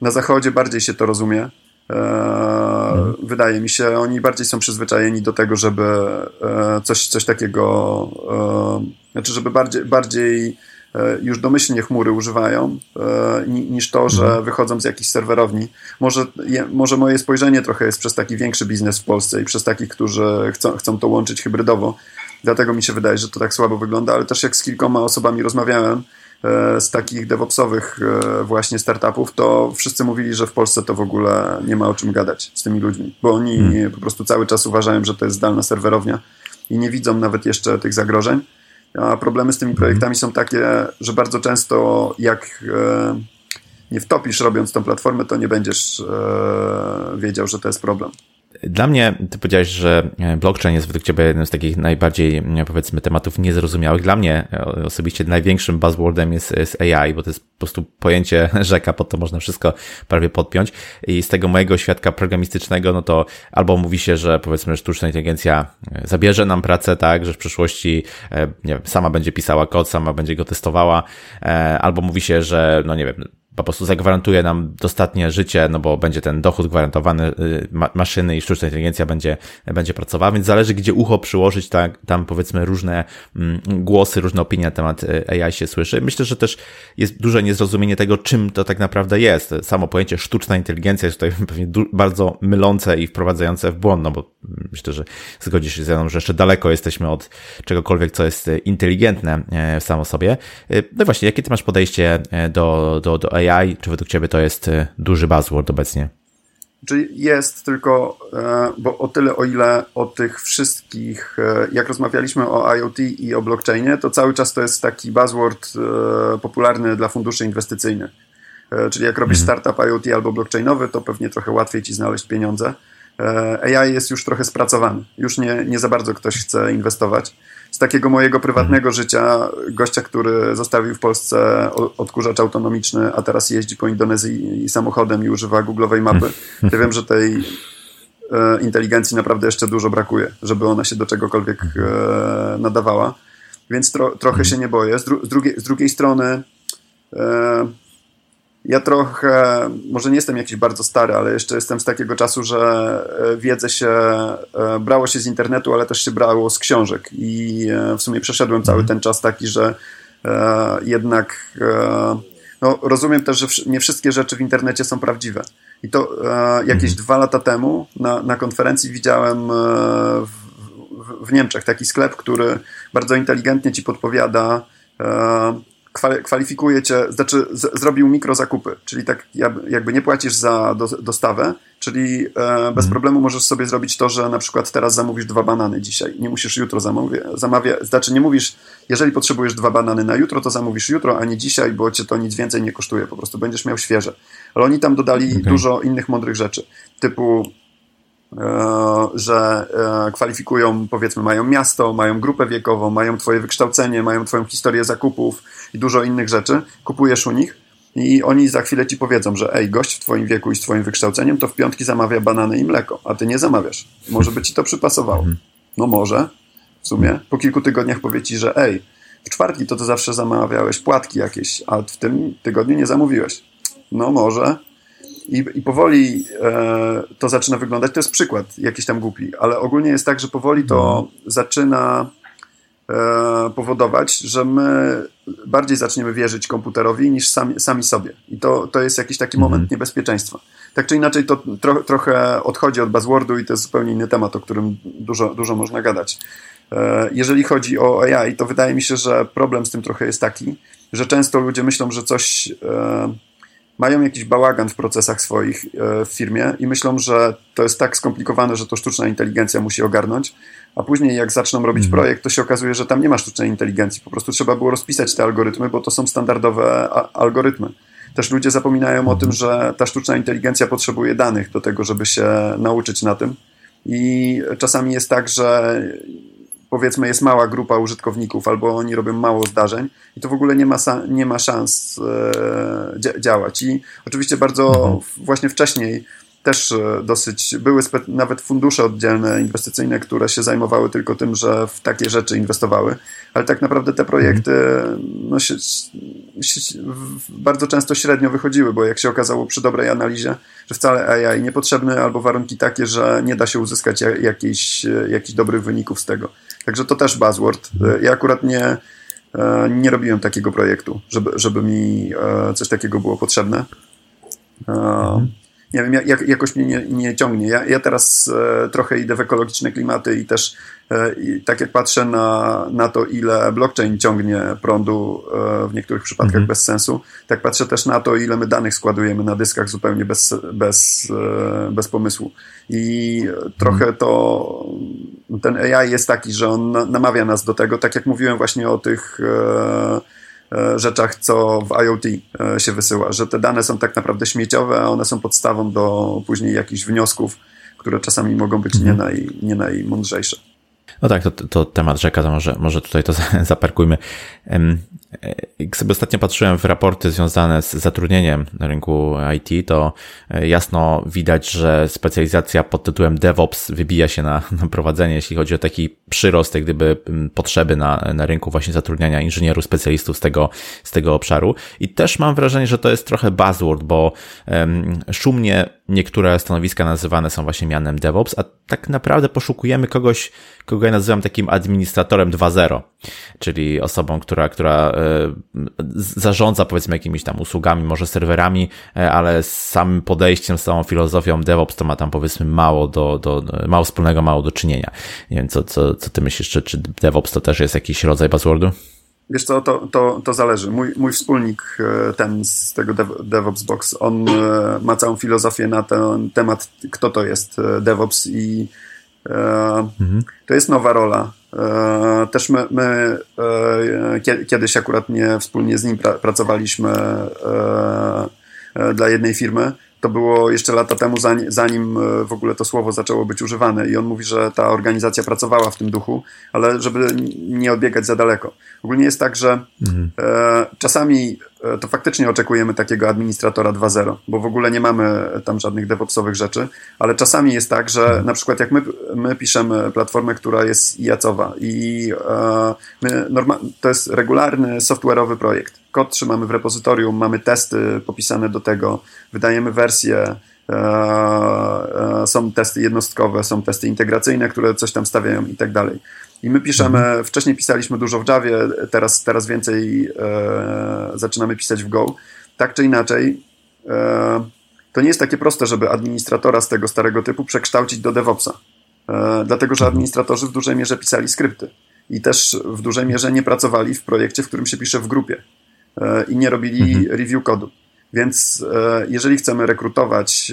Speaker 2: Na zachodzie bardziej się to rozumie. Mm. Wydaje mi się, oni bardziej są przyzwyczajeni do tego, żeby coś, coś takiego, znaczy, żeby bardziej, bardziej już domyślnie chmury używają, niż to, że mhm. wychodzą z jakichś serwerowni. Może, może moje spojrzenie trochę jest przez taki większy biznes w Polsce i przez takich, którzy chcą, chcą to łączyć hybrydowo, Dlatego mi się wydaje, że to tak słabo wygląda, ale też jak z kilkoma osobami rozmawiałem e, z takich DevOpsowych e, właśnie startupów, to wszyscy mówili, że w Polsce to w ogóle nie ma o czym gadać z tymi ludźmi, bo oni hmm. po prostu cały czas uważają, że to jest zdalna serwerownia i nie widzą nawet jeszcze tych zagrożeń. A problemy z tymi hmm. projektami są takie, że bardzo często jak e, nie wtopisz robiąc tą platformę, to nie będziesz wiedział, że to jest problem.
Speaker 1: Dla mnie, ty powiedziałeś, że blockchain jest według ciebie jednym z takich najbardziej, powiedzmy, tematów niezrozumiałych. Dla mnie osobiście największym buzzwordem jest, jest AI, bo to jest po prostu pojęcie rzeka, pod to można wszystko prawie podpiąć. I z tego mojego świadka programistycznego, no to albo mówi się, że powiedzmy, że sztuczna inteligencja zabierze nam pracę, tak, że w przyszłości, nie wiem, sama będzie pisała kod, sama będzie go testowała, albo mówi się, że, no nie wiem, po prostu zagwarantuje nam dostatnie życie, no bo będzie ten dochód gwarantowany, y, ma maszyny i sztuczna inteligencja będzie, będzie pracowała, więc zależy, gdzie ucho przyłożyć, tak, tam powiedzmy różne mm, głosy, różne opinie na temat y, AI się słyszy. Myślę, że też jest duże niezrozumienie tego, czym to tak naprawdę jest. Samo pojęcie sztuczna inteligencja jest tutaj pewnie bardzo mylące i wprowadzające w błąd, no bo myślę, że zgodzisz się ze mną, że jeszcze daleko jesteśmy od czegokolwiek, co jest inteligentne e, samo sobie. No właśnie, jakie ty masz podejście e, do, do, do AI? Czy według ciebie to jest duży buzzword obecnie?
Speaker 2: Czy jest tylko, bo o tyle, o ile o tych wszystkich, jak rozmawialiśmy o IoT i o blockchainie, to cały czas to jest taki buzzword popularny dla funduszy inwestycyjnych. Czyli jak robisz mhm. startup IoT albo blockchainowy, to pewnie trochę łatwiej ci znaleźć pieniądze. E, AI jest już trochę spracowany. Już nie, nie za bardzo ktoś chce inwestować. Z takiego mojego prywatnego mhm. życia, gościa, który zostawił w Polsce odkurzacz autonomiczny, a teraz jeździ po Indonezji samochodem i używa googlowej mapy, ja wiem, że tej e, inteligencji naprawdę jeszcze dużo brakuje, żeby ona się do czegokolwiek mhm. e, nadawała. Więc tro, trochę mhm. się nie boję. Z, dru, z, drugiej, z drugiej strony ja trochę, może nie jestem jakiś bardzo stary, ale jeszcze jestem z takiego czasu, że e, wiedzę się e, brało się z internetu, ale też się brało z książek. I e, w sumie przeszedłem cały mhm. ten czas taki, że jednak no, rozumiem też, że nie wszystkie rzeczy w internecie są prawdziwe. I to jakieś mhm. dwa lata temu na, na konferencji widziałem w, w, w Niemczech taki sklep, który bardzo inteligentnie ci podpowiada kwalifikuje cię, znaczy z, zrobił mikrozakupy, czyli tak jakby nie płacisz za do, dostawę, czyli e, bez mm. problemu możesz sobie zrobić to, że na przykład teraz zamówisz dwa banany dzisiaj, nie musisz jutro zamówić, zamawia, znaczy nie mówisz, jeżeli potrzebujesz dwa banany na jutro, to zamówisz jutro, a nie dzisiaj, bo cię to nic więcej nie kosztuje, po prostu będziesz miał świeże. Ale oni tam dodali okay. dużo innych mądrych rzeczy, typu E, że e, kwalifikują, powiedzmy, mają miasto, mają grupę wiekową, mają twoje wykształcenie, mają twoją historię zakupów i dużo innych rzeczy. Kupujesz u nich i oni za chwilę ci powiedzą, że ej, gość w twoim wieku i z twoim wykształceniem to w piątki zamawia banany i mleko, a ty nie zamawiasz. Może by ci to przypasowało. Mhm. No może, w sumie. Po kilku tygodniach powie ci, że ej, w czwartki to ty zawsze zamawiałeś płatki jakieś, a w tym tygodniu nie zamówiłeś. No może, i, i powoli e, to zaczyna wyglądać. To jest przykład jakiś tam głupi, ale ogólnie jest tak, że powoli to mhm. zaczyna powodować, że my bardziej zaczniemy wierzyć komputerowi niż sami, sami sobie. I to, to jest jakiś taki moment mhm. niebezpieczeństwa. Tak czy inaczej, to tro, trochę odchodzi od buzzwordu i to jest zupełnie inny temat, o którym dużo, dużo można gadać. E, jeżeli chodzi o AI, to wydaje mi się, że problem z tym trochę jest taki, że często ludzie myślą, że coś e, mają jakiś bałagan w procesach swoich e, w firmie i myślą, że to jest tak skomplikowane, że to sztuczna inteligencja musi ogarnąć, a później jak zaczną robić mhm. projekt, to się okazuje, że tam nie ma sztucznej inteligencji. Po prostu trzeba było rozpisać te algorytmy, bo to są standardowe algorytmy. Też ludzie zapominają o tym, mhm. że ta sztuczna inteligencja potrzebuje danych do tego, żeby się nauczyć na tym. I czasami jest tak, że powiedzmy jest mała grupa użytkowników albo oni robią mało zdarzeń i to w ogóle nie ma, nie ma szans e, działać. I oczywiście bardzo mhm. właśnie wcześniej też e, dosyć były nawet fundusze oddzielne inwestycyjne, które się zajmowały tylko tym, że w takie rzeczy inwestowały, ale tak naprawdę te projekty no, się, się, bardzo często średnio wychodziły, bo jak się okazało przy dobrej analizie, że wcale AI niepotrzebny albo warunki takie, że nie da się uzyskać jakichś, jakichś dobrych wyników z tego. Także to też buzzword. Ja akurat nie, e, nie robiłem takiego projektu, żeby, żeby mi e, coś takiego było potrzebne. Mhm nie wiem, jak, jakoś mnie nie, nie ciągnie. Ja, ja teraz e, trochę idę w ekologiczne klimaty i też e, i tak jak patrzę na, na to, ile blockchain ciągnie prądu e, w niektórych przypadkach mhm. bez sensu, tak patrzę też na to, ile my danych składujemy na dyskach zupełnie bez, bez, e, bez pomysłu. I trochę mhm. to ten AI jest taki, że on namawia nas do tego, tak jak mówiłem właśnie o tych e, E, rzeczach, co w IoT e, się wysyła, że te dane są tak naprawdę śmieciowe, a one są podstawą do później jakichś wniosków, które czasami mogą być nie, mhm. naj, nie najmądrzejsze.
Speaker 1: No tak, to, to temat rzeka, to może, może tutaj to zaparkujmy. Jak sobie ostatnio patrzyłem w raporty związane z zatrudnieniem na rynku IT, to e, jasno widać, że specjalizacja pod tytułem DevOps wybija się na, na prowadzenie, jeśli chodzi o taki przyrost, jak gdyby potrzeby na, na rynku właśnie zatrudniania inżynierów, specjalistów z tego, z tego obszaru. I też mam wrażenie, że to jest trochę buzzword, bo um, szumnie niektóre stanowiska nazywane są właśnie mianem DevOps, a tak naprawdę poszukujemy kogoś, kogo ja nazywam takim administratorem 2.0, czyli osobą, która, która e, zarządza powiedzmy jakimiś tam usługami, może serwerami, e, ale z samym podejściem, z całą filozofią DevOps to ma tam powiedzmy mało do, do mało wspólnego, mało do czynienia. Nie wiem, co, co, co ty myślisz, czy, czy DevOps to też jest jakiś rodzaj buzzwordu?
Speaker 2: Wiesz co, to, to, to zależy. Mój, mój wspólnik, e, ten z tego DevOps Box, on e, ma całą filozofię na ten temat, kto to jest e, DevOps i mhm. to jest nowa rola. Też my, my kiedyś akurat nie wspólnie z nim pracowaliśmy dla jednej firmy to było jeszcze lata temu, zanim e, w ogóle to słowo zaczęło być używane. I on mówi, że ta organizacja pracowała w tym duchu, ale żeby nie odbiegać za daleko. Ogólnie jest tak, że mhm. e, czasami e, to faktycznie oczekujemy takiego administratora 2.0, bo w ogóle nie mamy tam żadnych DevOpsowych rzeczy, ale czasami jest tak, że na przykład jak my, my piszemy platformę, która jest IAC-owa i e, to jest regularny software'owy projekt. Kod trzymamy w repozytorium, mamy testy popisane do tego, wydajemy wersję, e, e, są testy jednostkowe, są testy integracyjne, które coś tam stawiają i tak dalej. I my piszemy, mhm. wcześniej pisaliśmy dużo w Javie, teraz, teraz więcej e, zaczynamy pisać w Go. Tak czy inaczej, e, to nie jest takie proste, żeby administratora z tego starego typu przekształcić do DevOpsa. E, dlatego, że mhm. administratorzy w dużej mierze pisali skrypty i też w dużej mierze nie pracowali w projekcie, w którym się pisze w grupie e, i nie robili mhm. review kodu. Więc e, jeżeli chcemy rekrutować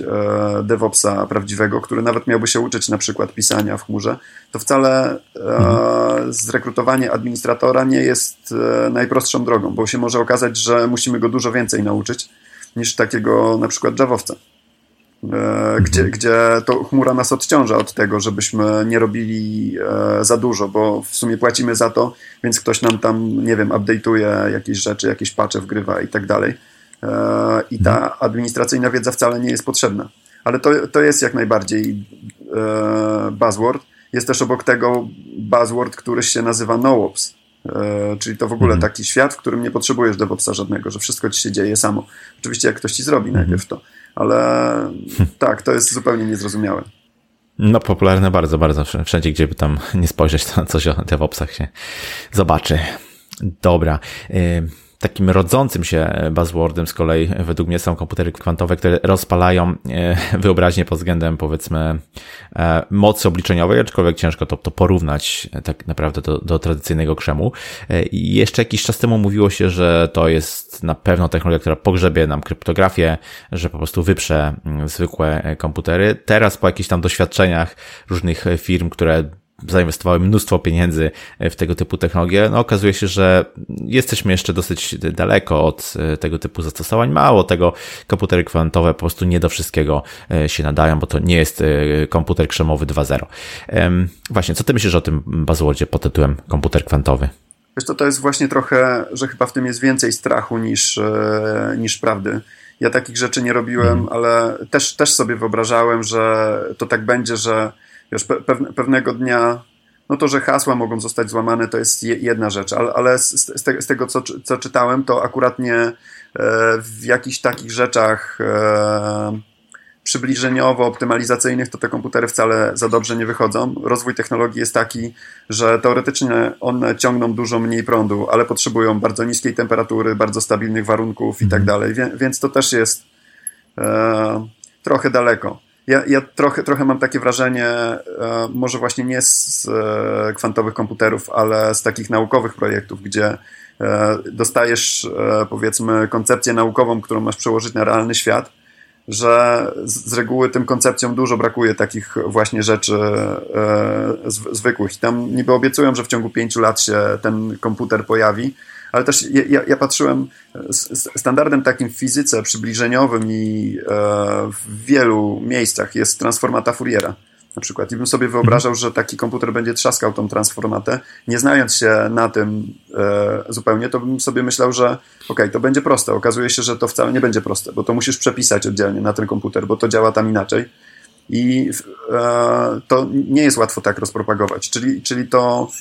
Speaker 2: e, DevOpsa prawdziwego, który nawet miałby się uczyć na przykład pisania w chmurze, to wcale e, mhm. zrekrutowanie administratora nie jest najprostszą drogą, bo się może okazać, że musimy go dużo więcej nauczyć niż takiego na przykład Javowca. Gdzie, mhm. gdzie to chmura nas odciąża od tego, żebyśmy nie robili za dużo, bo w sumie płacimy za to, więc ktoś nam tam, nie wiem, update'uje jakieś rzeczy, jakieś patche wgrywa i tak dalej i ta administracyjna wiedza wcale nie jest potrzebna. Ale to, to jest jak najbardziej e, buzzword. Jest też obok tego buzzword, który się nazywa NoOps. E, czyli to w ogóle mhm. taki świat, w którym nie potrzebujesz DevOpsa żadnego, że wszystko ci się dzieje samo. Oczywiście jak ktoś ci zrobi mhm. najpierw to, ale tak, to jest zupełnie niezrozumiałe.
Speaker 1: No, popularne bardzo, bardzo. Wszędzie, gdzie by tam nie spojrzeć, to coś o DevOpsach się zobaczy. Dobra. Takim rodzącym się buzzwordem z kolei według mnie są komputery kwantowe, które rozpalają e, wyobraźnię pod względem powiedzmy e, mocy obliczeniowej, aczkolwiek ciężko to, to porównać e, tak naprawdę do, do tradycyjnego krzemu. I jeszcze jakiś czas temu mówiło się, że to jest na pewno technologia, która pogrzebie nam kryptografię, że po prostu wyprze mm, zwykłe komputery. Teraz po jakichś tam doświadczeniach różnych firm, które zainwestowały mnóstwo pieniędzy w tego typu technologie, no okazuje się, że jesteśmy jeszcze dosyć daleko od e, tego typu zastosowań. Mało tego, komputery kwantowe po prostu nie do wszystkiego e, się nadają, bo to nie jest e, komputer krzemowy 2.0. Właśnie, co ty myślisz o tym buzzwordzie pod tytułem komputer kwantowy?
Speaker 2: Wiesz to, to jest właśnie trochę, że chyba w tym jest więcej strachu niż, niż prawdy. Ja takich rzeczy nie robiłem, hmm. ale też, też sobie wyobrażałem, że to tak będzie, że wiesz, pe pewnego dnia, no to, że hasła mogą zostać złamane, to jest jedna rzecz, ale, ale z, te z, tego, co, co czytałem, to akurat nie e, w jakichś takich rzeczach e, przybliżeniowo, optymalizacyjnych, to te komputery wcale za dobrze nie wychodzą. Rozwój technologii jest taki, że teoretycznie one ciągną dużo mniej prądu, ale potrzebują bardzo niskiej temperatury, bardzo stabilnych warunków i tak mhm. dalej, więc to też jest e, trochę daleko ja, ja trochę, trochę mam takie wrażenie, e, może właśnie nie z e, kwantowych komputerów, ale z takich naukowych projektów, gdzie e, dostajesz powiedzmy koncepcję naukową, którą masz przełożyć na realny świat, że z, reguły tym koncepcjom dużo brakuje takich właśnie rzeczy zwykłych. I tam niby obiecują, że w ciągu pięciu lat się ten komputer pojawi, ale też ja, ja patrzyłem, standardem takim w fizyce przybliżeniowym i e, w wielu miejscach jest transformata Fouriera na przykład. I bym sobie wyobrażał, że taki komputer będzie trzaskał tą transformatę, nie znając się na tym e, zupełnie, to bym sobie myślał, że ok, to będzie proste. Okazuje się, że to wcale nie będzie proste, bo to musisz przepisać oddzielnie na ten komputer, bo to działa tam inaczej. I e, to nie jest łatwo tak rozpropagować. Czyli, czyli to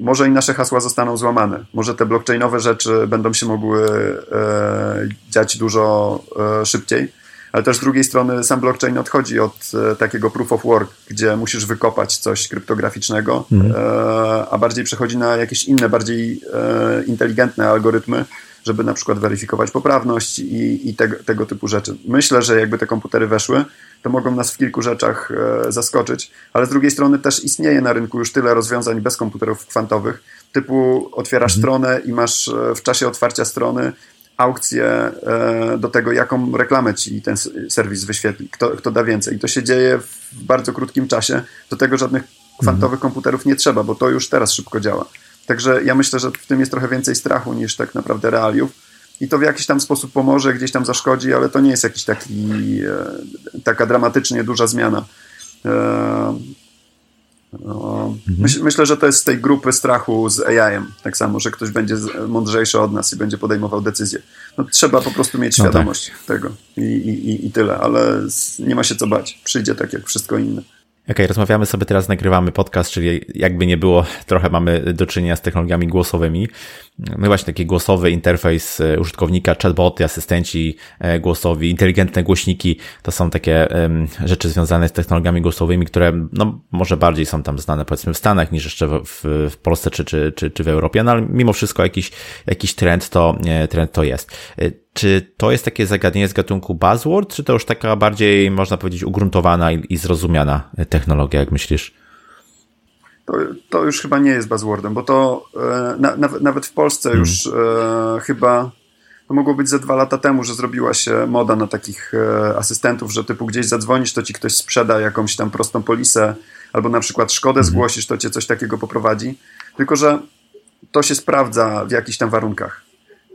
Speaker 2: może i nasze hasła zostaną złamane. Może te blockchainowe rzeczy będą się mogły e, dziać dużo e, szybciej ale też z drugiej strony sam blockchain odchodzi od e, takiego proof of work, gdzie musisz wykopać coś kryptograficznego, mhm. e, a bardziej przechodzi na jakieś inne, bardziej e, inteligentne algorytmy, żeby na przykład weryfikować poprawność i, i tego, tego typu rzeczy. Myślę, że jakby te komputery weszły, to mogą nas w kilku rzeczach e, zaskoczyć, ale z drugiej strony też istnieje na rynku już tyle rozwiązań bez komputerów kwantowych, typu otwierasz mhm. stronę i masz e, w czasie otwarcia strony aukcję e, do tego, jaką reklamę ci ten serwis wyświetli, kto, kto da więcej. I to się dzieje w bardzo krótkim czasie. Do tego żadnych kwantowych mhm. komputerów nie trzeba, bo to już teraz szybko działa. Także ja myślę, że w tym jest trochę więcej strachu niż tak naprawdę realiów. I to w jakiś tam sposób pomoże, gdzieś tam zaszkodzi, ale to nie jest jakiś taki, e, taka dramatycznie duża zmiana. E, no, mhm. myśl, myślę, że to jest z tej grupy strachu z AI-em. Tak samo, że ktoś będzie mądrzejszy od nas i będzie podejmował decyzje. No, trzeba po prostu mieć świadomość no tak. tego I, i, i tyle, ale nie ma się co bać. Przyjdzie tak jak wszystko inne.
Speaker 1: Okay, rozmawiamy sobie teraz, nagrywamy podcast, czyli jakby nie było, trochę mamy do czynienia z technologiami głosowymi. No właśnie taki głosowy interfejs e, użytkownika, chatboty, asystenci e, głosowi, inteligentne głośniki, to są takie rzeczy związane z technologiami głosowymi, które no, może bardziej są tam znane powiedzmy w Stanach niż jeszcze w, w, Polsce czy, czy, czy, czy w Europie, no ale mimo wszystko jakiś, jakiś trend to, trend to jest. E, czy to jest takie zagadnienie z gatunku buzzword, czy to już taka bardziej, można powiedzieć, ugruntowana i, i zrozumiana technologia, jak myślisz?
Speaker 2: To, to już chyba nie jest buzzwordem, bo to e, na, nawet, nawet w Polsce hmm. już e, chyba to mogło być ze dwa lata temu, że zrobiła się moda na takich e, asystentów, że typu gdzieś zadzwonisz, to ci ktoś sprzeda jakąś tam prostą polisę, albo na przykład szkodę hmm. zgłosisz, to cię coś takiego poprowadzi. Tylko, że to się sprawdza w jakichś tam warunkach.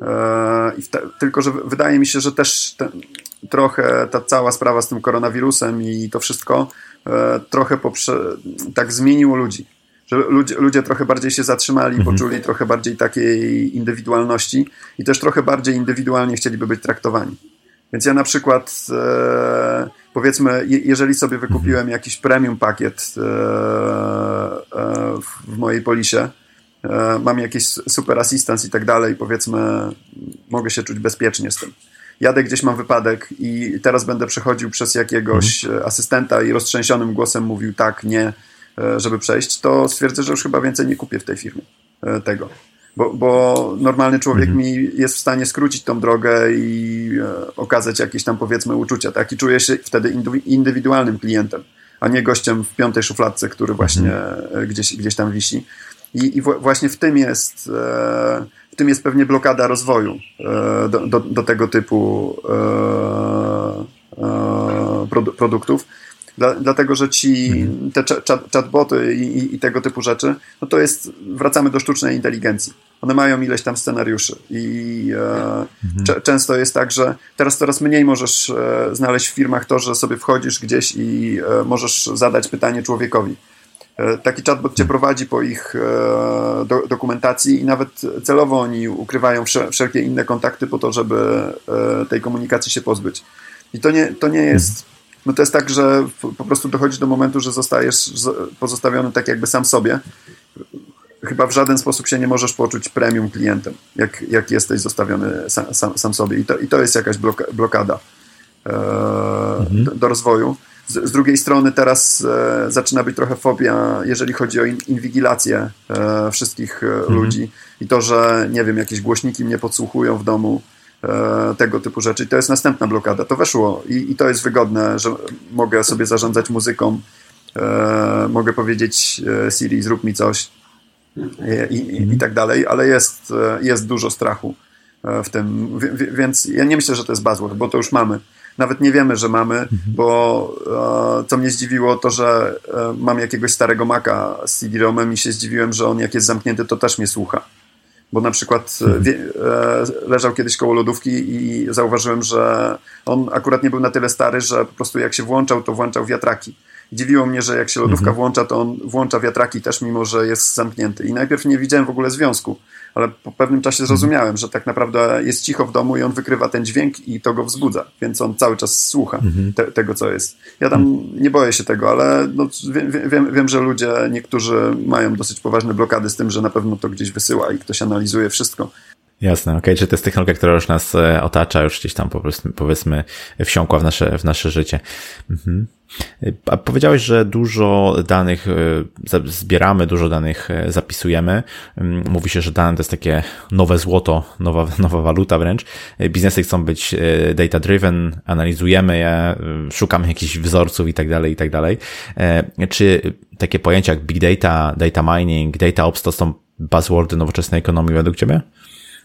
Speaker 2: E, te, tylko, że wydaje mi się, że też ten, trochę ta cała sprawa z tym koronawirusem i to wszystko e, trochę poprze, tak zmieniło ludzi. Że ludzie, ludzie trochę bardziej się zatrzymali, mhm. poczuli trochę bardziej takiej indywidualności i też trochę bardziej indywidualnie chcieliby być traktowani. Więc ja na przykład e, powiedzmy, je, jeżeli sobie wykupiłem mhm. jakiś premium pakiet e, e, w mojej polisie, E, mam jakiś super assistance i tak dalej, powiedzmy, mogę się czuć bezpiecznie z tym. Jadę gdzieś, mam wypadek i teraz będę przechodził przez jakiegoś mhm. asystenta i roztrzęsionym głosem mówił tak, nie, e, żeby przejść, to stwierdzę, że już chyba więcej nie kupię w tej firmie e, tego. Bo, bo normalny człowiek mhm. mi jest w stanie skrócić tą drogę i okazać jakieś tam powiedzmy uczucia, tak? I czuję się wtedy indywidualnym klientem, a nie gościem w piątej szufladce, który właśnie mhm. gdzieś, gdzieś tam wisi. I, i właśnie w tym jest, e, w tym jest pewnie blokada rozwoju e, do, do, do tego typu e, produktów. Dla, dlatego, że ci mhm. te chat, chatboty i, i, tego typu rzeczy, no to jest, wracamy do sztucznej inteligencji. One mają ileś tam scenariuszy i e, mhm. często jest tak, że teraz coraz mniej możesz e, znaleźć w firmach to, że sobie wchodzisz gdzieś i e, możesz zadać pytanie człowiekowi. E, taki chatbot cię prowadzi po ich e, do, dokumentacji i nawet celowo oni ukrywają wszelkie inne kontakty po to, żeby e, tej komunikacji się pozbyć. I to nie, to nie jest. No to jest tak, że po prostu dochodzi do momentu, że zostajesz pozostawiony tak jakby sam sobie. Chyba w żaden sposób się nie możesz poczuć premium klientem, jak, jak jesteś zostawiony sam, sam, sam sobie. I to, I to jest jakaś blokada e, mhm. do, do rozwoju. Z, z, drugiej strony teraz e, zaczyna być trochę fobia, jeżeli chodzi o in, inwigilację e, wszystkich e, mhm. ludzi i to, że nie wiem, jakieś głośniki mnie podsłuchują w domu, tego typu rzeczy. I to jest następna blokada. To weszło i, i to jest wygodne, że mogę sobie zarządzać muzyką, e, mogę powiedzieć e, Siri, zrób mi coś i, i, i, tak dalej, ale jest, jest dużo strachu w tym, więc ja nie myślę, że to jest buzzword, bo to już mamy. Nawet nie wiemy, że mamy, mhm. bo co mnie zdziwiło, to że mam jakiegoś starego Maca z CD-ROMem i się zdziwiłem, że on jak jest zamknięty, to też mnie słucha bo na przykład e, mhm. e, leżał kiedyś koło lodówki i zauważyłem, że on akurat nie był na tyle stary, że po prostu jak się włączał, to włączał wiatraki. Dziwiło mnie, że jak się lodówka mhm. włącza, to on włącza wiatraki też, mimo że jest zamknięty. I najpierw nie widziałem w ogóle związku, ale po pewnym czasie mhm. zrozumiałem, że tak naprawdę jest cicho w domu i on wykrywa ten dźwięk i to go wzbudza, więc on cały czas słucha mhm. te, tego, co jest. Ja tam nie boję się tego, ale no, wiem, wiem, wiem, że ludzie, niektórzy mają dosyć poważne blokady z tym, że na pewno to gdzieś wysyła i ktoś analizuje wszystko.
Speaker 1: Jasne, okej, okay. czy to jest technologia, która już nas e, otacza, już gdzieś tam po prostu, powiedzmy wsiąkła w nasze, w nasze życie. Mhm. A powiedziałeś, że dużo danych e, zbieramy, dużo danych e, zapisujemy. Mm, mówi się, że dane to jest takie nowe złoto, nowa, nowa waluta wręcz. Biznesy chcą być data driven, analizujemy je, szukamy jakichś wzorców i tak dalej, i tak dalej. Czy takie pojęcia jak big data, data mining, data ops to są buzzwordy nowoczesnej ekonomii według Ciebie?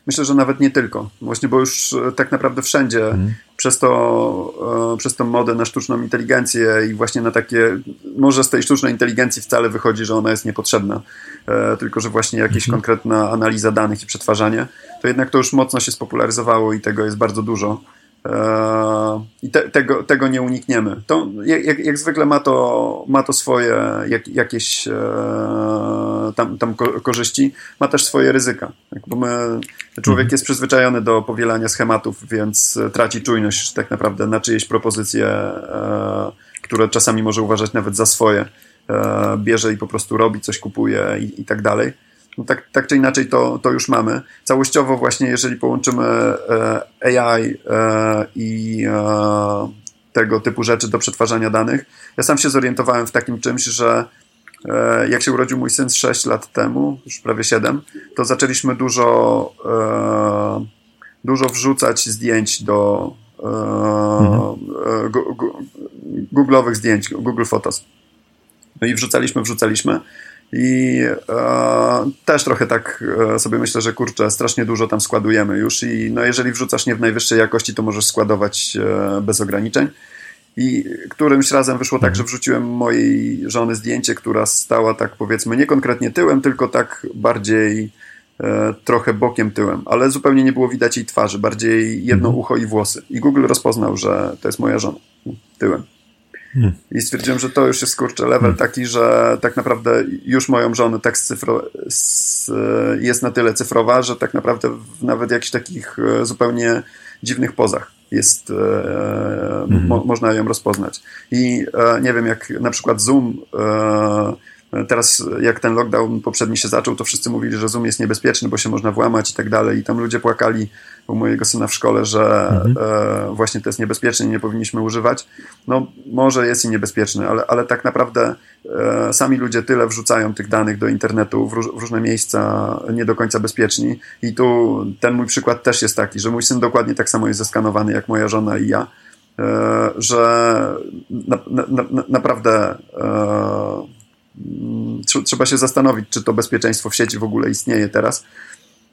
Speaker 2: Myślę, że nawet nie tylko. Właśnie, bo już e, tak naprawdę wszędzie mhm. przez, to, e, przez tą modę na sztuczną inteligencję i właśnie na takie, może z tej sztucznej inteligencji wcale wychodzi, że ona jest niepotrzebna, e, tylko że właśnie jakaś mhm. konkretna analiza danych i przetwarzanie, to jednak to już mocno się spopularyzowało i tego jest bardzo dużo. I te, tego, tego nie unikniemy. To, jak, jak zwykle ma to, ma to swoje jak, jakieś tam, tam korzyści, ma też swoje ryzyka. Bo my, człowiek mhm. jest przyzwyczajony do powielania schematów, więc traci czujność tak naprawdę na czyjeś propozycje, e, które czasami może uważać nawet za swoje. E, bierze i po prostu robi, coś kupuje i, i tak dalej. No tak, tak czy inaczej to, to już mamy. Całościowo właśnie, jeżeli połączymy e, AI i tego typu rzeczy do przetwarzania danych, ja sam się zorientowałem w takim czymś, że E, jak się urodził mój syn 6 lat temu, już prawie 7, to zaczęliśmy dużo, e, dużo wrzucać zdjęć do mhm. Google'owych zdjęć, Google Photos. No i wrzucaliśmy, wrzucaliśmy. I e, też trochę tak e, sobie myślę, że kurczę, strasznie dużo tam składujemy już i no jeżeli wrzucasz nie w najwyższej jakości, to możesz składować e, bez ograniczeń. I którymś razem wyszło tak, że wrzuciłem mojej żony zdjęcie, która stała tak powiedzmy nie konkretnie tyłem, tylko tak bardziej e, trochę bokiem tyłem, ale zupełnie nie było widać jej twarzy, bardziej jedno mhm. ucho i włosy. I Google rozpoznał, że to jest moja żona tyłem. Hmm. I stwierdziłem, że to już jest kurczę level hmm. taki, że tak naprawdę już moją żonę tak cyfro, jest na tyle cyfrowa, że tak naprawdę w nawet jakichś takich e, zupełnie dziwnych pozach jest, e, mhm. mo, można ją rozpoznać. I e, nie wiem, jak na przykład Zoom Teraz, jak ten lockdown poprzedni się zaczął, to wszyscy mówili, że Zoom jest niebezpieczny, bo się można włamać i tak dalej. I tam ludzie płakali u mojego syna w szkole, że mhm. e, właśnie to jest niebezpieczne i nie powinniśmy używać. No, może jest i niebezpieczny, ale, ale tak naprawdę e, sami ludzie tyle wrzucają tych danych do internetu w, róż, w, różne miejsca nie do końca bezpieczni. I tu ten mój przykład też jest taki, że mój syn dokładnie tak samo jest zeskanowany jak moja żona i ja. E, że na, na, na, naprawdę e, trzeba się zastanowić, czy to bezpieczeństwo w sieci w ogóle istnieje teraz.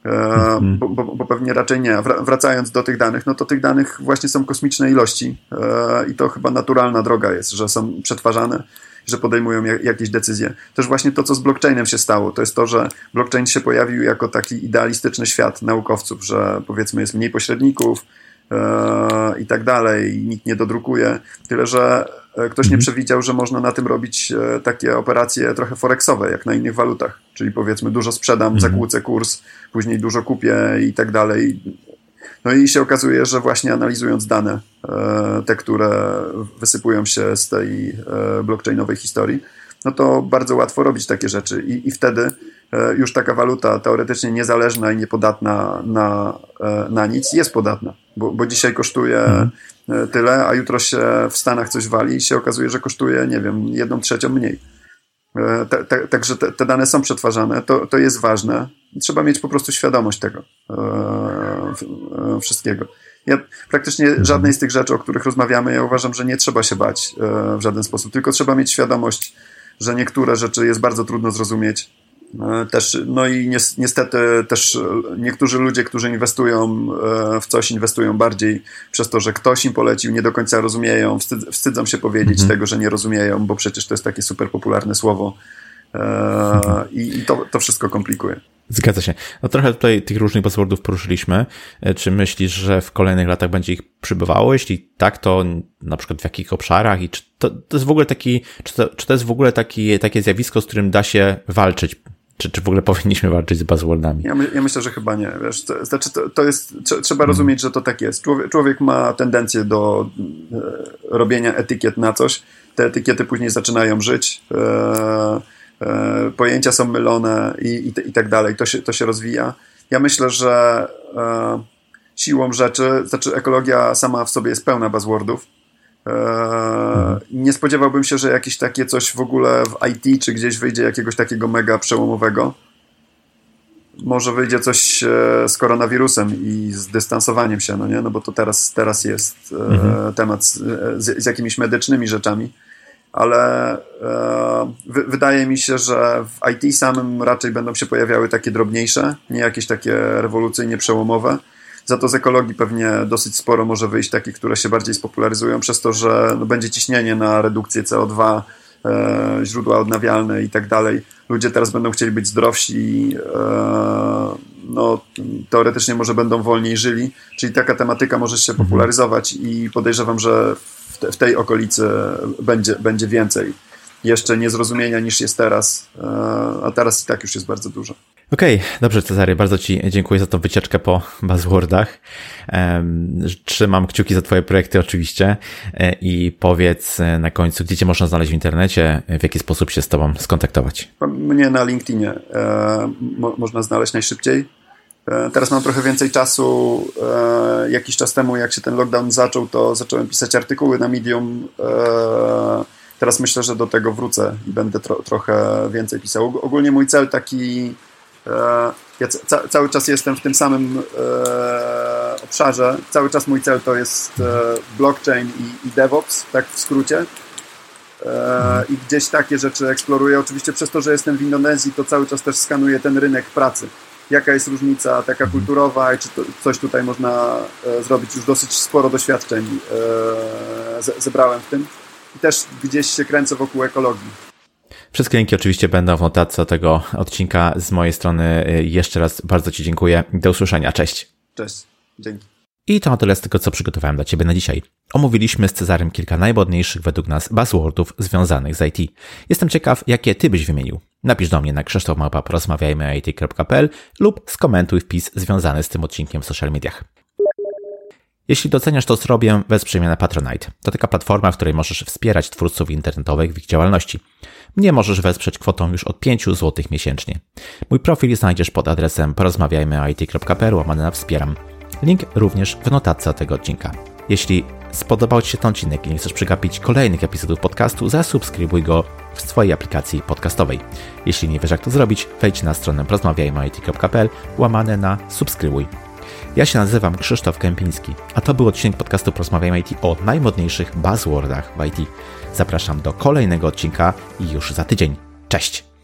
Speaker 2: E, mhm. Bo, bo, bo, pewnie raczej nie. Wracając do tych danych, no to tych danych właśnie są kosmiczne ilości e, i to chyba naturalna droga jest, że są przetwarzane, że podejmują jakieś decyzje. Też właśnie to, co z blockchainem się stało, to jest to, że blockchain się pojawił jako taki idealistyczny świat naukowców, że powiedzmy jest mniej pośredników, i tak dalej, nikt nie dodrukuje. Tyle, że e, ktoś nie mhm. przewidział, że można na tym robić e, takie operacje trochę forexowe, jak na innych walutach. Czyli powiedzmy, dużo sprzedam, mhm. zakłócę kurs, później dużo kupię i tak dalej. No i się okazuje, że właśnie analizując dane, te, które wysypują się z tej blockchainowej historii, no to bardzo łatwo robić takie rzeczy i, i wtedy E, już taka waluta teoretycznie niezależna i niepodatna na, e, na nic jest podatna, bo, bo dzisiaj kosztuje mhm. E, tyle, a jutro się w Stanach coś wali i się okazuje, że kosztuje, nie wiem, jedną trzecią mniej. Także te, te, dane są przetwarzane, to, to jest ważne. Trzeba mieć po prostu świadomość tego wszystkiego. Ja praktycznie mhm. żadnej z tych rzeczy, o których rozmawiamy, ja uważam, że nie trzeba się bać w żaden sposób, tylko trzeba mieć świadomość, że niektóre rzeczy jest bardzo trudno zrozumieć, E, też, no i niestety też niektórzy ludzie, którzy inwestują e, w coś, inwestują bardziej przez to, że ktoś im polecił, nie do końca rozumieją, wstyd, wstydzą się powiedzieć mhm. tego, że nie rozumieją, bo przecież to jest takie super popularne słowo e, i, i to, to wszystko komplikuje.
Speaker 1: Zgadza się. No trochę tutaj tych różnych buzzwordów poruszyliśmy. Czy myślisz, że w kolejnych latach będzie ich przybywało? Jeśli tak, to na przykład w jakich obszarach i czy to, to jest w ogóle taki, czy to, czy to jest w ogóle taki, takie zjawisko, z którym da się walczyć czy, czy w ogóle powinniśmy walczyć z buzzwordami?
Speaker 2: Ja, my, ja myślę, że chyba nie. Wiesz, to, znaczy to, to jest, trzeba hmm. rozumieć, że to tak jest. Człowiek, człowiek ma tendencję do e, robienia etykiet na coś. Te etykiety później zaczynają żyć. E, e, pojęcia są mylone i, i, i, tak dalej. To się, to się rozwija. Ja myślę, że e, siłą rzeczy, znaczy ekologia sama w sobie jest pełna buzzwordów nie spodziewałbym się, że jakieś takie coś w ogóle w IT czy gdzieś wyjdzie jakiegoś takiego mega przełomowego. Może wyjdzie coś e, z koronawirusem i z dystansowaniem się, no nie? No bo to teraz, teraz jest e, mhm. temat z, z, jakimiś medycznymi rzeczami, ale e, wydaje mi się, że w IT samym raczej będą się pojawiały takie drobniejsze, nie jakieś takie rewolucyjnie przełomowe za to z ekologii pewnie dosyć sporo może wyjść takich, które się bardziej spopularyzują przez to, że no, będzie ciśnienie na redukcję CO2, e, źródła odnawialne i tak dalej. Ludzie teraz będą chcieli być zdrowsi, e, no, teoretycznie może będą wolniej żyli, czyli taka tematyka może się mhm. popularyzować i podejrzewam, że w, te, w tej okolicy będzie, będzie więcej jeszcze niezrozumienia niż jest teraz, e, a teraz i tak już jest bardzo dużo.
Speaker 1: Okej, okay, dobrze Cezary, bardzo Ci dziękuję za tą wycieczkę po buzzwordach. Trzymam kciuki za Twoje projekty oczywiście e, i powiedz e, na końcu, gdzie Cię można znaleźć w internecie, w jaki sposób się z Tobą skontaktować.
Speaker 2: Mnie na LinkedInie mo można znaleźć najszybciej. Teraz mam trochę więcej czasu. Jakiś czas temu, jak się ten lockdown zaczął, to zacząłem pisać artykuły na Medium teraz myślę, że do tego wrócę i będę tro, trochę więcej pisał. Ogólnie mój cel taki, e, ja ca, cały czas jestem w tym samym e, obszarze. Cały czas mój cel to jest e, blockchain i, i, DevOps, tak w skrócie. E, I gdzieś takie rzeczy eksploruję. Oczywiście przez to, że jestem w Indonezji, to cały czas też skanuję ten rynek pracy. Jaka jest różnica taka kulturowa i czy to, coś tutaj można e, zrobić. Już dosyć sporo doświadczeń e, zebrałem w tym i też gdzieś się kręcę wokół ekologii.
Speaker 1: Wszystkie linki oczywiście będą w notatce tego odcinka. Z mojej strony y, jeszcze raz bardzo Ci dziękuję. Do usłyszenia. Cześć.
Speaker 2: Cześć. Dzięki.
Speaker 1: I to na tyle z tego, co przygotowałem dla Ciebie na dzisiaj. Omówiliśmy z Cezarem kilka najmodniejszych według nas buzzwordów związanych z IT. Jestem ciekaw, jakie Ty byś wymienił. Napisz do mnie na krzysztofmałpa.porozmawiajmy lub skomentuj wpis związany z tym odcinkiem w social mediach. Jeśli doceniasz to, co robię, wesprzyj mnie na Patronite. To taka platforma, w której możesz wspierać twórców internetowych w ich działalności. Mnie możesz wesprzeć kwotą już od 5 zł miesięcznie. Mój profil znajdziesz pod adresem porozmawiajmyit.pl łamany na wspieram. Link również w notatce tego odcinka. Jeśli spodobał Ci się ten odcinek i nie chcesz przegapić kolejnych epizodów podcastu, zasubskrybuj go w swojej aplikacji podcastowej. Jeśli nie wiesz jak to zrobić, wejdź na stronę porozmawiajmyit.pl łamane na subskrybuj ja się nazywam Krzysztof Kępiński, a to był odcinek podcastu Porozmawiajmy IT o najmodniejszych buzzwordach w IT. Zapraszam do kolejnego odcinka już za tydzień. Cześć!